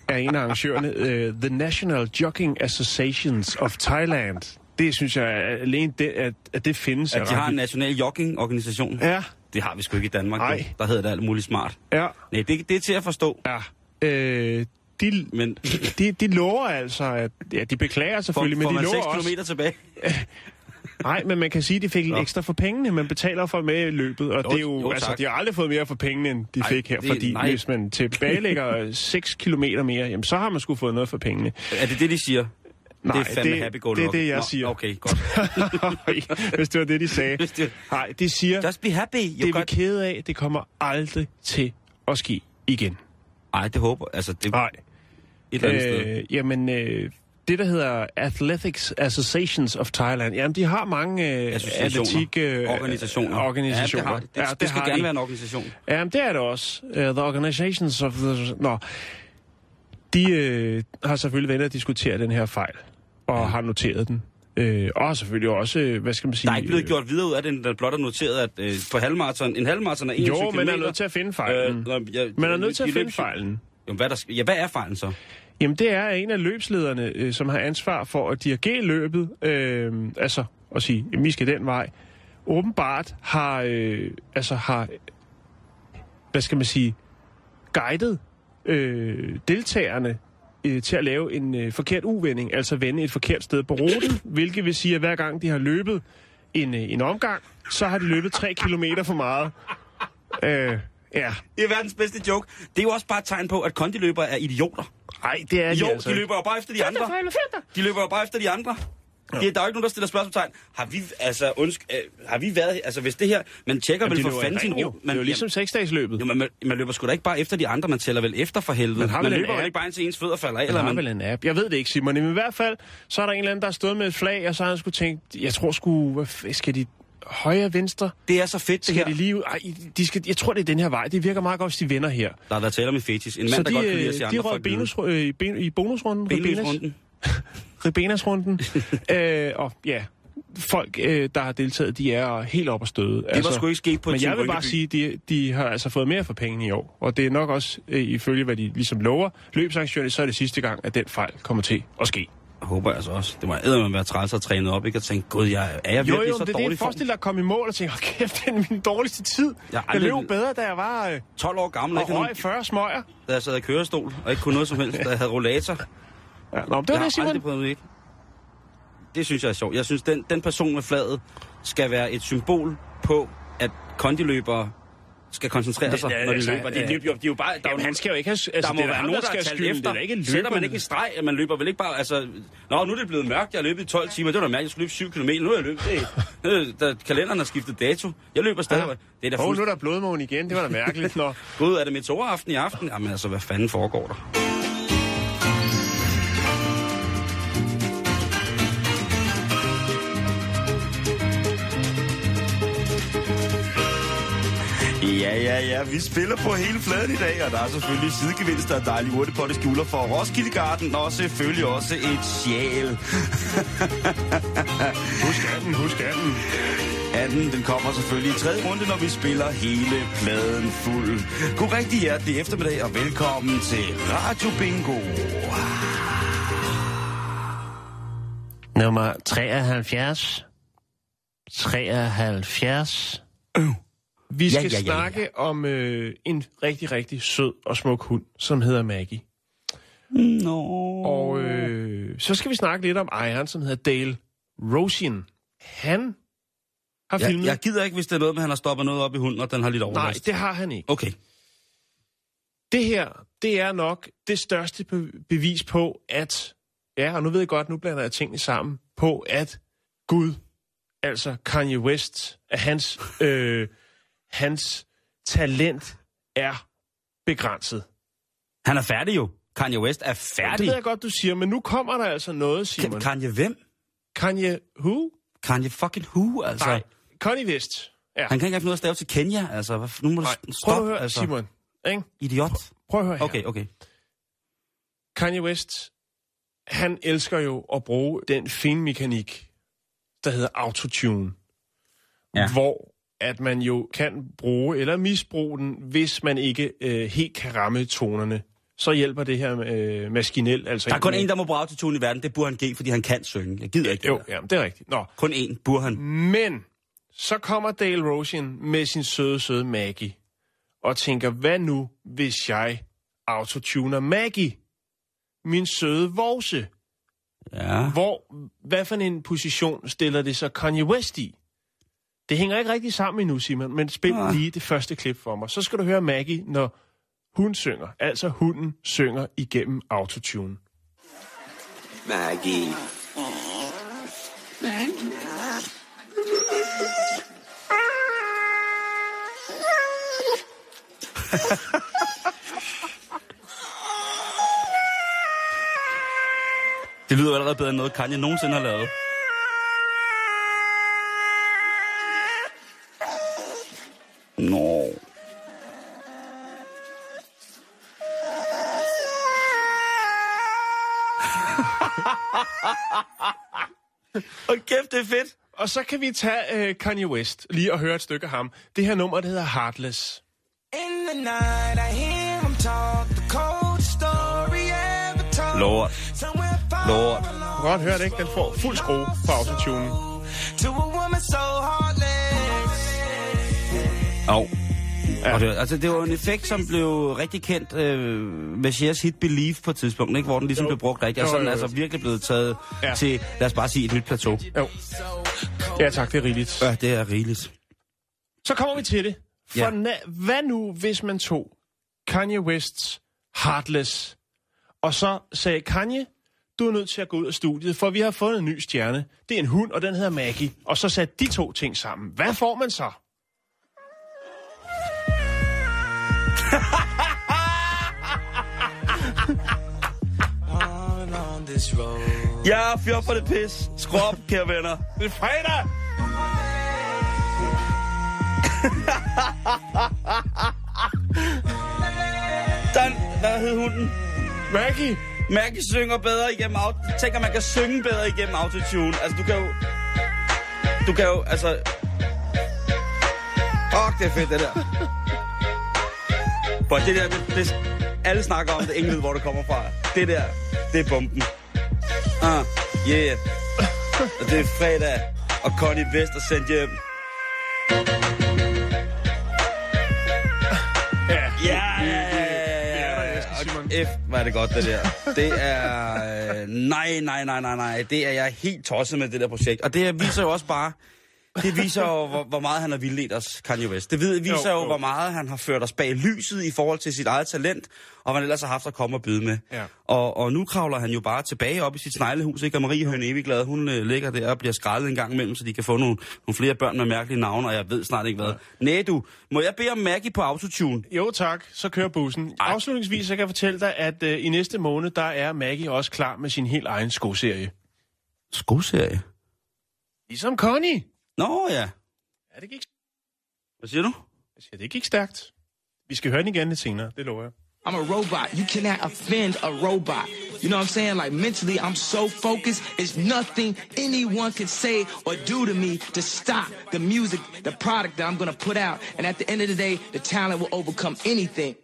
er en af arrangørerne uh, The National Jogging Associations of Thailand. Det synes jeg er alene, det, at, at det findes. At de har en national jogging-organisation. Ja, Det har vi sgu ikke i Danmark. Nej. Der hedder det alt muligt smart. ja, Nej, det, det er til at forstå. ja. Øh, de, Men de, de lover altså, at ja, de beklager selvfølgelig, får men de 6 lover også... km tilbage. Nej, men man kan sige, at de fik Nå. ekstra for pengene. Man betaler for med i løbet, og Jo, det er jo, jo, altså, de har aldrig fået mere for pengene, end de Ej, fik her. det- fordi nej. hvis man tilbagelægger 6 km mere, jamen, så har man sgu fået noget for pengene. Er det det, de siger? det er Nej, fandme det- happy go det er det, jeg Nå, siger. Okay, godt. Hvis det var det, de sagde. Det- Nej, de siger, Just be happy. det You er vi got... kede af, det kommer aldrig til at ske igen. Ej, det håber Altså, det er Nej. Eller andet sted. Øh, jamen, øh, det der hedder Athletics Associations of Thailand, jamen de har mange øh, atletik... Øh, organisationer. organisationer. Ja, det, har, de. det, Ja, det skal har gerne de. være en organisation. Ja, det er det også. Uh, the Organizations of the... Nå. De øh, har selvfølgelig været og diskutere den her fejl, og ja. har noteret den. Øh, og selvfølgelig også, øh, hvad skal man sige... Der er ikke blevet øh, gjort videre ud af det, der blot er noteret, at øh, på halvmarathon, en halvmarathon er 21 Jo, km. man er nødt til at finde fejlen. Øh, jeg- man er nødt til at de finde fejlen. Jo, hvad, der, ja, hvad er fejlen så? Jamen, det er en af løbslederne, øh, som har ansvar for at dirigere løbet, øh, altså at sige, at vi skal den vej, åbenbart har, øh, altså har, hvad skal man sige, guidet øh, deltagerne øh, til at lave en øh, forkert uvending, altså vende et forkert sted på ruten, hvilket vil sige, at hver gang de har løbet en, øh, en omgang, så har de løbet tre kilometer for meget. Øh, ja, Det er verdens bedste joke. Det er jo også bare et tegn på, at kondiløbere er idioter nej, det er Jo, de altså. de løber jo bare efter de andre. De løber jo bare efter de andre. Ja. Der er jo ikke nogen, der stiller spørgsmålstegn. Har vi, altså, undsk, øh, har vi været, altså hvis det her, man tjekker Jamen, vel for fanden sin jo. ro. Det er jo ligesom seksdagsløbet. Jo, man, man, man løber sgu da ikke bare efter de andre, man tæller vel efter for helvede. Man har man løber vel ikke bare indtil ens fødder falder af, Eller eller har man... vel en app. Jeg ved det ikke, Simon. Men i hvert fald, så er der en eller anden, der er stået med et flag, og så har han skulle tænkt, jeg tror sgu, hvad skal de højre, venstre? Det er så fedt, det Skal her. de lige? Ej, de skal, jeg tror, det er den her vej. Det virker meget godt, hvis de vender her. Der har været tale om en fetis. En mand, så der de, godt kan lide at se øh, andre de røg folk benus, øh, i, ben, i bonusrunden. Benløsrunden. Ribenas-runden. øh, og ja, folk, øh, der har deltaget, de er helt op at støde. Det var sgu ikke sket på Men jeg vil bare sige, de, de har altså fået mere for pengene i år. Og det er nok også, øh, ifølge hvad de ligesom lover, løbsaktionerne, så er det sidste gang, at den fejl kommer til at ske. Jeg håber altså også. Det må eddermame være træls at træne op, ikke? Og tænke, gud, jeg, er jeg Jo, virkelig jo, så det er dårlig det. form? Forestil dig at komme i mål og tænke, hold kæft, det er min dårligste tid. Jeg Jeg, har jeg løb bedre, da jeg var øh, 12 år gammel, og ikke? Røg 40 smøger. da jeg sad i kørestol, og ikke kunne noget som helst, da jeg havde rollator. Ja, nå, det var jeg det, har Simon. aldrig prøvet det, ikke? Det synes jeg er sjovt. Jeg synes, den, den person med flaget skal være et symbol på, at kondiløbere skal koncentrere sig, ja, når de altså, løber. De, ja. løber jo, de er jo bare... Der, er jo Jamen, han skal jo ikke have... Altså, der må det er være nogen, der skal have talt skylden. efter. Det er ikke løbet. Sætter man ikke en streg, at man løber vel ikke bare... Altså, Nå, nu er det blevet mørkt. Jeg har løbet i 12 timer. Det var da mærkeligt, jeg skulle løbe 7 km. Nu har jeg løbet... Det, der, kalenderen har skiftet dato. Jeg løber stadig. Ja. Det er da Åh, nu er der blodmåne igen. Det var da mærkeligt. Nå. Gud, er det meteoraften i aften? Jamen altså, hvad fanden foregår der? Ja, ja, ja. Vi spiller på hele fladen i dag, og der er selvfølgelig sidegevinster og dejlige urtepotte skjuler for Roskilde Garden, og selvfølgelig også et sjæl. Husk anden, husk anden. Anden, den kommer selvfølgelig i tredje runde, når vi spiller hele pladen fuld. God rigtig hjertelig eftermiddag, og velkommen til Radio Bingo. Nummer 73. 73. Vi skal ja, ja, ja. snakke om øh, en rigtig, rigtig sød og smuk hund, som hedder Maggie. Nå. Og øh, så skal vi snakke lidt om ejeren, som hedder Dale Rosian. Han har Jeg, filmet... jeg gider ikke, hvis det er noget med, at han har stoppet noget op i hunden, og den har lidt Nej, overlast. det har han ikke. Okay. Det her, det er nok det største be- bevis på, at... Ja, og nu ved jeg godt, nu blander jeg tingene sammen. På, at Gud, altså Kanye West, at hans, øh, hans talent er begrænset. Han er færdig jo. Kanye West er Det færdig. ved jeg godt, du siger, men nu kommer der altså noget, Simon. Kanye hvem? Kanye who? Kanye fucking who, altså? Nej, Kanye West. Ja. Han kan ikke have noget at stave til Kenya, altså. Nu må du Nej, stoppe, prøv at høre, altså. Simon. Ikke? Idiot. Prøv at høre her. Okay, okay. Kanye West, han elsker jo at bruge den finmekanik, der hedder autotune. Ja. Hvor at man jo kan bruge eller misbruge den, hvis man ikke øh, helt kan ramme tonerne. Så hjælper det her øh, maskinelt. Altså Der er kun en, der må bruge autotune i verden. Det burde han give, fordi han kan synge. Jeg gider ikke det Jo, ja, det er rigtigt. Nå. Kun en burde han. Men så kommer Dale Rosian med sin søde, søde Maggie og tænker, hvad nu, hvis jeg autotuner Maggie? Min søde vorse. Ja. Hvor, hvad for en position stiller det så Kanye West i? Det hænger ikke rigtig sammen endnu, Simon, men spil Nej. lige det første klip for mig. Så skal du høre Maggie, når hun synger. Altså hunden synger igennem autotune. Maggie. Det lyder allerede bedre end noget, Kanye nogensinde har lavet. Er fedt. Og så kan vi tage uh, Kanye West lige og høre et stykke af ham. Det her nummer, det hedder Heartless. In the night, I hear him talk, the cold story ever told. Lord. Lord. Du kan godt høre det, ikke? Den får fuld skrue på autotunen. to a woman so heartless. Au. Ja. Og det, altså, det var en effekt, som blev rigtig kendt øh, med Cher's hit Believe på et tidspunkt, ikke? hvor den ligesom Jo. blev brugt rigtigt, og så Jo, den jo, altså virkelig blevet taget Ja. ja. til, lad os bare sige, et nyt plateau. Jo. Ja tak, det er rigeligt. Ja, det er rigeligt. Så kommer vi til det. For Ja. na- hvad nu, hvis man tog Kanye Wests Heartless, og så sagde Kanye, du er nødt til at gå ud af studiet, for vi har fundet en ny stjerne. Det er en hund, og den hedder Maggie. Og så satte de to ting sammen. Hvad får man så? Ja, fjør for det pis. Skru op, kære venner. Det er fredag! Dan, hvad hed hunden? Maggie! Maggie synger bedre igennem auto... Tænk, at man kan synge bedre igennem autotune. Altså, du kan jo... Du kan jo, altså... Åh, oh, det er fedt, det der. For det der, det, det, alle snakker om det, ingen ved, hvor det kommer fra. Det der, det er bomben. Ah, yeah. Og det er fredag, og Connie Vest er sendt hjem. F, er det godt, det der. Det er... Øh, nej, nej, nej, nej, nej. Det er jeg helt tosset med, det der projekt. Og det viser jo også bare... Det viser jo, hvor, hvor meget han har vildledt os, Kanye West. Det viser Jo, jo, jo. hvor meget han har ført os bag lyset i forhold til sit eget talent, og hvad han ellers har haft at komme og byde med. Ja. Og, og nu kravler han jo bare tilbage op i sit sneglehus, ikke? Og Marie Høen Evigglad, hun øh, ligger der og bliver skrællet en gang imellem, så de kan få nogle, nogle flere børn med mærkelige navne, og jeg ved snart ikke hvad. Ja. Næh du, må jeg bede om Maggie på autotune? Jo tak, så kører bussen. Afslutningsvis så kan jeg fortælle dig, at øh, i næste måned, der er Maggie også klar med sin helt egen skoserie. Skoserie? Ligesom Connie. Nå ja. Ja, det gik, Hvad siger du? jeg siger, det gik stærkt. Vi skal høre den igen lidt senere, det lover jeg. I'm a robot. You cannot offend a robot. You know what I'm saying? Like mentally, I'm so focused. It's nothing anyone can say or do to me to stop the music, the product that I'm gonna put out. And at the end of the day, the talent will overcome anything.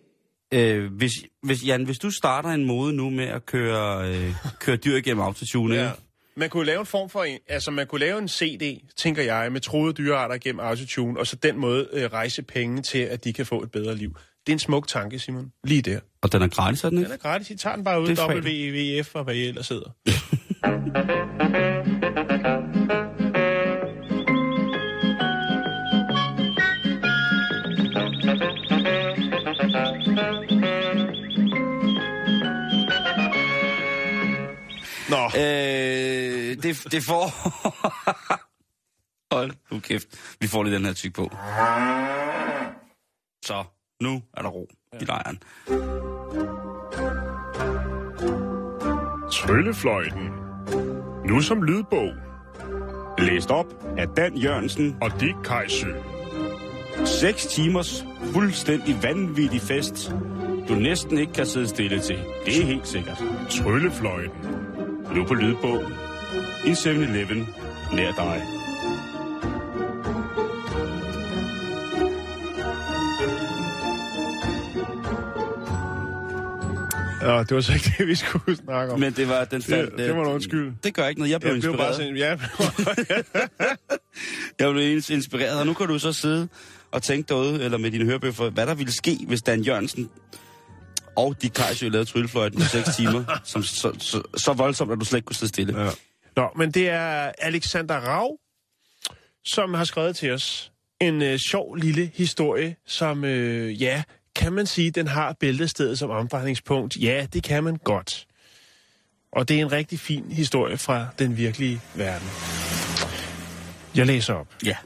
Øh, hvis, hvis, Jan, hvis du starter en mode nu med at køre, øh, køre dyr igennem autotune, ja. Man kunne lave en form for en, altså man kunne lave en CD, tænker jeg, med troede dyrearter gennem autotune, og så den måde øh, rejse penge til, at de kan få et bedre liv. Det er en smuk tanke, Simon. Lige der. og den er gratis, er den Den ikke? er gratis. I tager den bare ud. WWF og hvad I ellers sidder. Nå, Øh, det, det får... Hold nu kæft. Vi får lige den her tyk på. Så, nu er der ro i lejren. Tryllefløjten. Nu som lydbog. Læst op af Dan Jørgensen og Dick Kajsø. 6 timers fuldstændig vanvittig fest. Du næsten ikke kan sidde stille til. Det er helt sikkert. Tryllefløjten. Nu på lydbog. I 7-Eleven nær dig. Nå, det var så ikke det, vi skulle snakke om. Men det var, den faldt... det, det var en undskyld. Det gør ikke noget. Jeg blev Jeg blev inspireret. bare sådan, ja, Jeg blev ins- inspireret, og nu kan du så sidde og tænke derude, eller med dine hørebøffer, hvad der ville ske, hvis Dan Jørgensen og Dick Kajsø lavede tryllefløjten på 6 timer, som så, så, så voldsomt, at du slet ikke kunne sidde stille. Ja. Nå, men det er Alexander Rav, som har skrevet til os en øh, sjov lille historie, som, øh, ja, kan man sige, den har bæltestedet som omdrejningspunkt? Ja, det kan man godt. Og det er en rigtig fin historie fra den virkelige verden. Jeg læser op. Ja.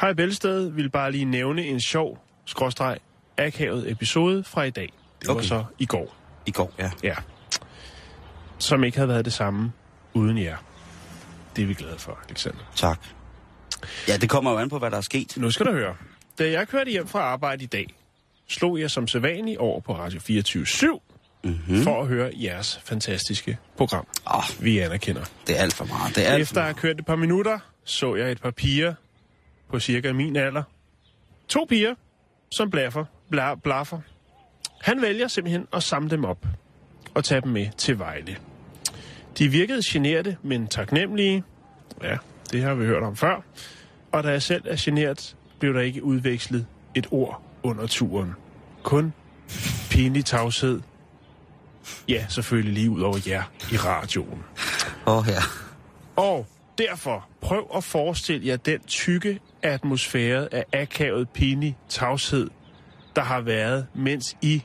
Hej Bælsted vil bare lige nævne en sjov, skråstreg, akavet episode fra i dag. Det var Okay. så i går. I går, ja. Ja. Som ikke havde været det samme uden jer. Det er vi glade for, Alexander. Tak. Ja, det kommer jo an på, hvad der er sket. Nu skal du høre. Da jeg kørte hjem fra arbejde i dag, slog jeg som sædvanlig over på Radio 24 7 mm-hmm. for at høre jeres fantastiske program. Åh, Vi anerkender. det er alt for meget. Det er alt Efter at have kørt et par minutter, så jeg et par piger på cirka min alder. To piger, som blaffer, bla, blaffer. Han vælger simpelthen at samle dem op og tage dem med til Vejle. De virkede generte, men taknemmelige. Ja, det har vi hørt om før. Og da jeg selv er genert, blev der ikke udvekslet et ord under turen. Kun pinlig tavshed. Ja, selvfølgelig lige ud over jer i radioen. Åh, ja. Og derfor prøv at forestille jer den tykke atmosfære af akavet pinlig tavshed, der har været, mens I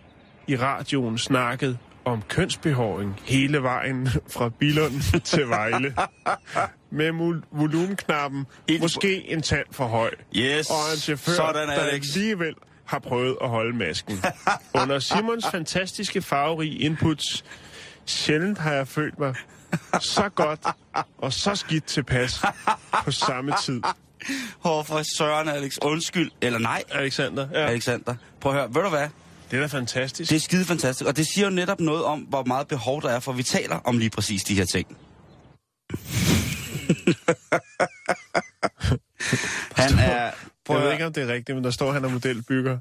i radioen snakkede om kønsbehåring hele vejen fra Billund til Vejle. Med volumenknappen måske en tand for høj. Yes, Og en chauffør, sådan, der Alex. alligevel har prøvet at holde masken. Under Simons fantastiske farverige inputs, sjældent har jeg følt mig så godt og så skidt tilpas på samme tid. Hvor for søren, Alex. Undskyld. Eller nej, Alexander, ja. Alexander. Prøv at høre. Ved du hvad? Det er da fantastisk. Det er skide fantastisk. Og det siger jo netop noget om, hvor meget behov der er for, at vi taler om lige præcis de her ting. Han er prøv jeg ved ikke, om det er rigtigt, men der står, at han er modelbygger.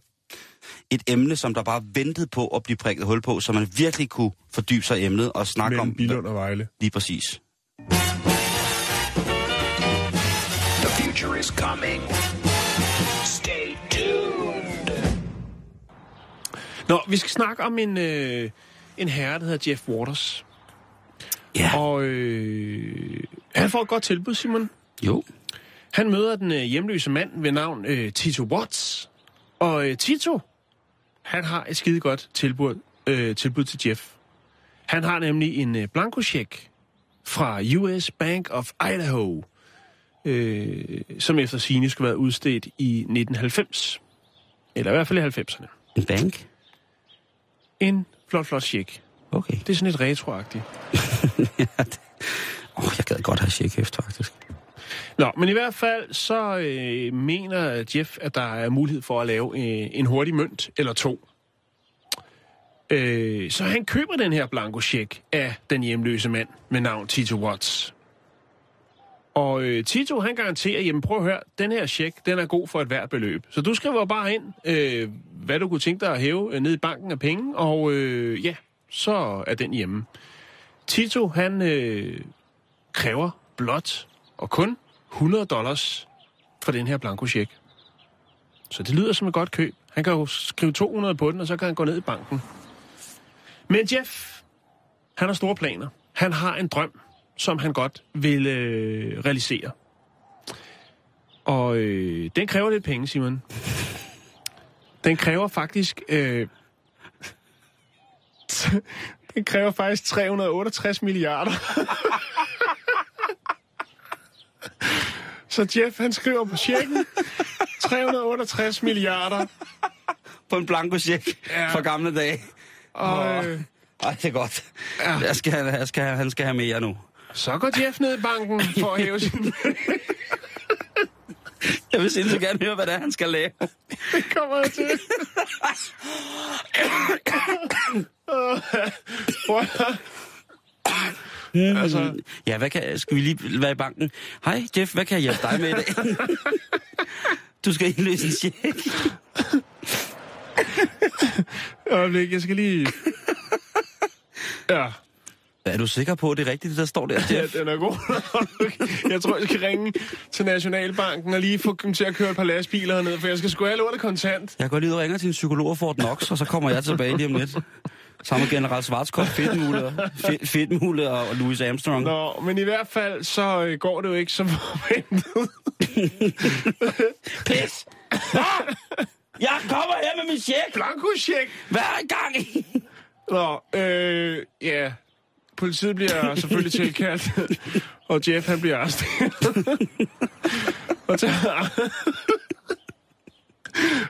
et emne, som der bare ventede på at blive prikket hul på, så man virkelig kunne fordybe sig i emnet og snakke Mellem om Billund og Vejle. lige præcis. The future is coming. Nå, vi skal snakke om en, øh, en herre, der hedder Jeff Waters. Ja. Og øh, han får et godt tilbud, Simon. Jo. Han møder den øh, hjemløse mand ved navn øh, Tito Watts. Og øh, Tito, han har et skide godt tilbud, øh, tilbud til Jeff. Han har nemlig en øh, blankocheck fra US Bank of Idaho, øh, som efter sine skulle være udstedt i 1990. Eller i hvert fald i 90'erne. En bank? En flot, flot check. Okay. Det er sådan lidt retroagtigt. Åh, oh, jeg gad godt have efter, faktisk. Nå, men i hvert fald så øh, mener Jeff, at der er mulighed for at lave øh, en hurtig mønt eller to. Øh, så han køber den her blanko af den hjemløse mand med navn Tito Watts. Og øh, Tito, han garanterer, jamen prøv at høre, den her check, den er god for et hvert beløb. Så du skriver bare ind, øh, hvad du kunne tænke dig at hæve øh, ned i banken af penge, og øh, ja, så er den hjemme. Tito, han øh, kræver blot og kun 100 dollars for den her blankocheck. Så det lyder som et godt køb. Han kan jo skrive 200 på den, og så kan han gå ned i banken. Men Jeff, han har store planer. Han har en drøm, som han godt vil øh, realisere. Og øh, den kræver lidt penge, Simon. Den kræver faktisk... Øh, den kræver faktisk 368 milliarder. Så Jeff, han skriver på checken 368 milliarder. På en blanko check Ja. fra gamle dage. Og øh, Ej, det er godt. Ja. Jeg skal, jeg skal, han skal have mere nu. Så går Jeff ned i banken for at hæve sin... Jeg vil sindssygt gerne høre, hvad det er, han skal lave. Det kommer jeg til. Høre. altså, Ja, hvad kan, skal vi lige være i banken? Hej, Jeff, hvad kan jeg hjælpe dig med i dag? du skal indløse en check. øjeblik, jeg skal lige... Ja, Er du sikker på, at det er rigtigt, det der står der, ja Jeff? den er god. jeg tror, jeg skal ringe til Nationalbanken og lige få dem til at køre et par lastbiler hernede, for jeg skal sgu have lortet kontant. Jeg går lige ud og ringer til en psykolog og får den Knox, og så kommer jeg tilbage lige om lidt. Sammen med general Schwarzkopf, Fedtmule, Fe- Fedtmule og Louis Armstrong. Nå, men i hvert fald, så øh, går det jo ikke som forventet. Pis! Nå! Jeg kommer her med min check! Blanko-check! Hvad er i gang? Nå, øh, ja. Politiet bliver selvfølgelig tilkaldt, og Jeff han bliver arresteret. og, til,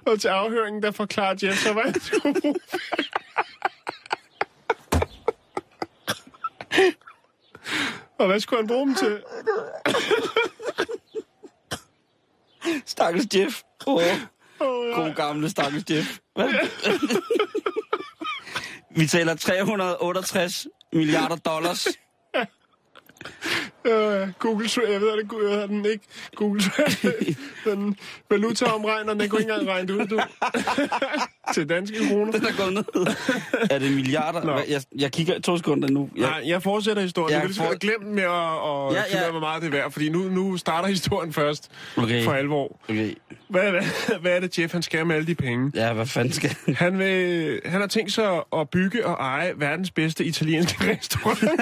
og til afhøringen, der forklarer Jeff så, hvad han. Og hvad skulle han bruge dem til? Stakkels Jeff. Oh, Oh, ja. god gamle stakkels Jeff. Hvad? Vi taler 368 milliarder dollars. Øh, Google Tra- jeg ved, at det Google, jeg den ikke. Google Tra- den valutaomregner, den kunne ikke engang regne ud, du. til danske kroner. Den er gået ned. Er det milliarder? Nå. Jeg, jeg kigger to sekunder nu. Jeg, Nej, jeg fortsætter historien. Jeg lige for- glemme med at, at Ja, finde hvor meget det er værd, fordi nu, nu starter historien først Okay. for alvor. Okay. Hvad, hvad, hvad er det, Jeff, han skal med alle de penge? Ja, hvad fanden skal han? Han, vil, han har tænkt sig at bygge og eje verdens bedste italienske restaurant.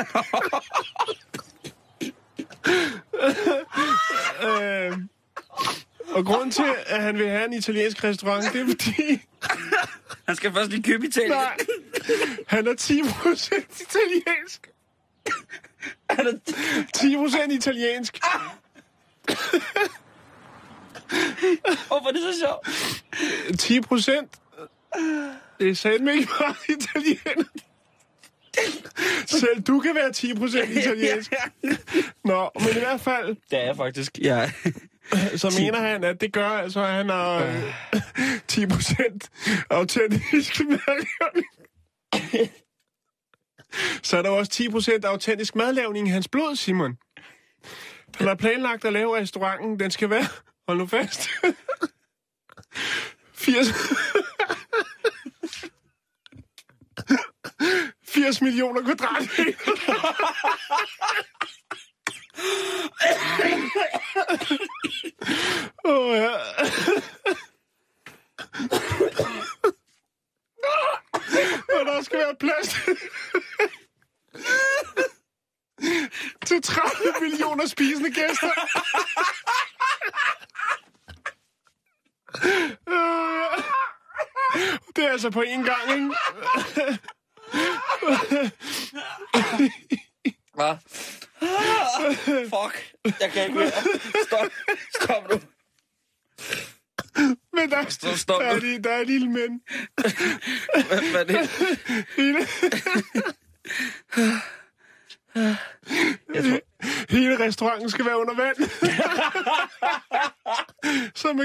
øh, og grunden til, at han vil have en italiensk restaurant, det er fordi, Han skal først lige købe Italien. nej, han er 10% italiensk. Han er 10 italiensk. Hvorfor er det så sjovt? 10 procent. Det er satme ikke meget italiener. Selv du kan være 10 procent italiensk. Nå, men i hvert fald, Det er faktisk. Ja. så mener han, at det gør altså, at han har øh, 10 procent autentisk madlavning. Så er der også 10 procent autentisk madlavning i hans blod, Simon. Han har planlagt at lave restauranten. Den skal være, hold nu fast, 80... 80 millioner kvadratmeter. oh, ja. Og der skal være plads til 30 millioner spisende gæster. Det er altså på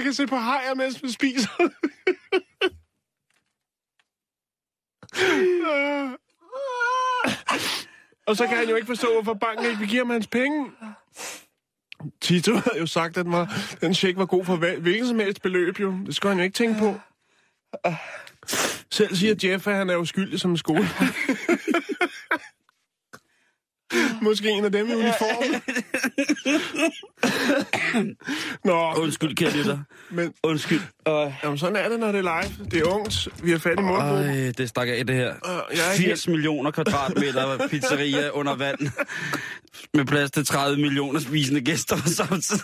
kan se på hajer, mens man spiser. Og så kan han jo ikke forstå, hvorfor banken ikke vil give ham hans penge. Tito havde jo sagt, at den, var, den check var god for hvilken som helst beløb, jo. Det skulle han jo ikke tænke på. Selv siger Jeff, at han er uskyldig som en skole. Måske en af dem i uniform. Nå, undskyld, kære lytter. men Undskyld. Øh, jamen, sådan er det, når det er live. Det er ungt. Vi har fat i mundgruppen. Ej, det stak af det her. Øh, jeg er 80 millioner kvadratmeter pizzeria under vand. Med plads til 30 millioner spisende gæster på samme tid.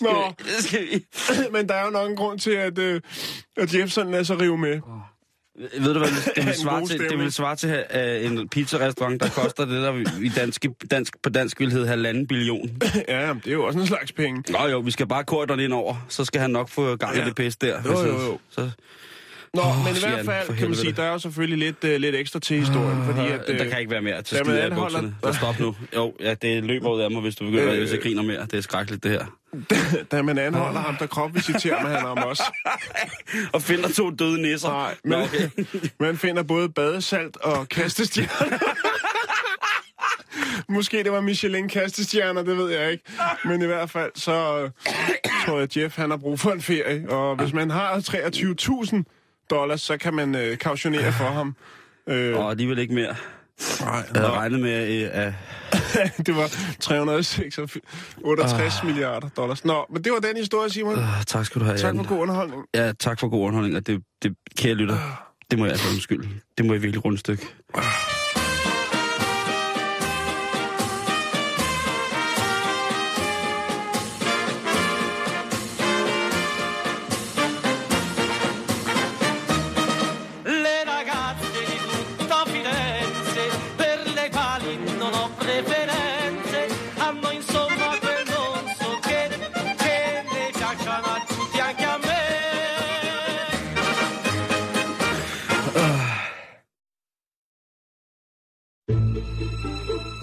Nå, skal vi. men der er jo nok en grund til, at, øh, at Jeff sådan lader sig rive med. Ved du hvad, det vil svare til, det vil svare til uh, en pizzarestaurant, der koster det, der i dansk, dansk, på dansk vil hedde halvanden billion. Ja, det er jo også en slags penge. Nå jo, vi skal bare korte ind over, så skal han nok få gang i Ja. det pis der. Jo, jo, jo. Så, Nå, Åh, men i hvert fald kan man sige, der er jo selvfølgelig lidt, uh, lidt ekstra til historien, fordi at... der øh, kan ikke være mere til skide af bukserne. Der stop nu. Jo, ja, det løber ud af mig, hvis du begynder, Øh, hvis jeg griner mere. Det er skrækkeligt, det her. da man anholder ham, der kropvisiterer man ham også. Og finder to døde nisser. Nej, men okay. man finder både badesalt og kastestjerner. Måske det var Michelin kastestjerner, det ved jeg ikke. Men i hvert fald, så øh, tror jeg, at Jeff han har brug for en ferie. Og hvis man har 23.000 dollars, så kan man øh, kautionere for ham. Øh, Og alligevel ikke mere. Nej, Jeg havde regnet med, øh, at det var 368 milliarder dollars. Nå, men det var den historie, Simon. øh, tak skal du have, Tak for god underholdning. Ja, tak for god underholdning, det, det kære lytter, det må jeg altså undskylde. Det må jeg virkelig runde stykke.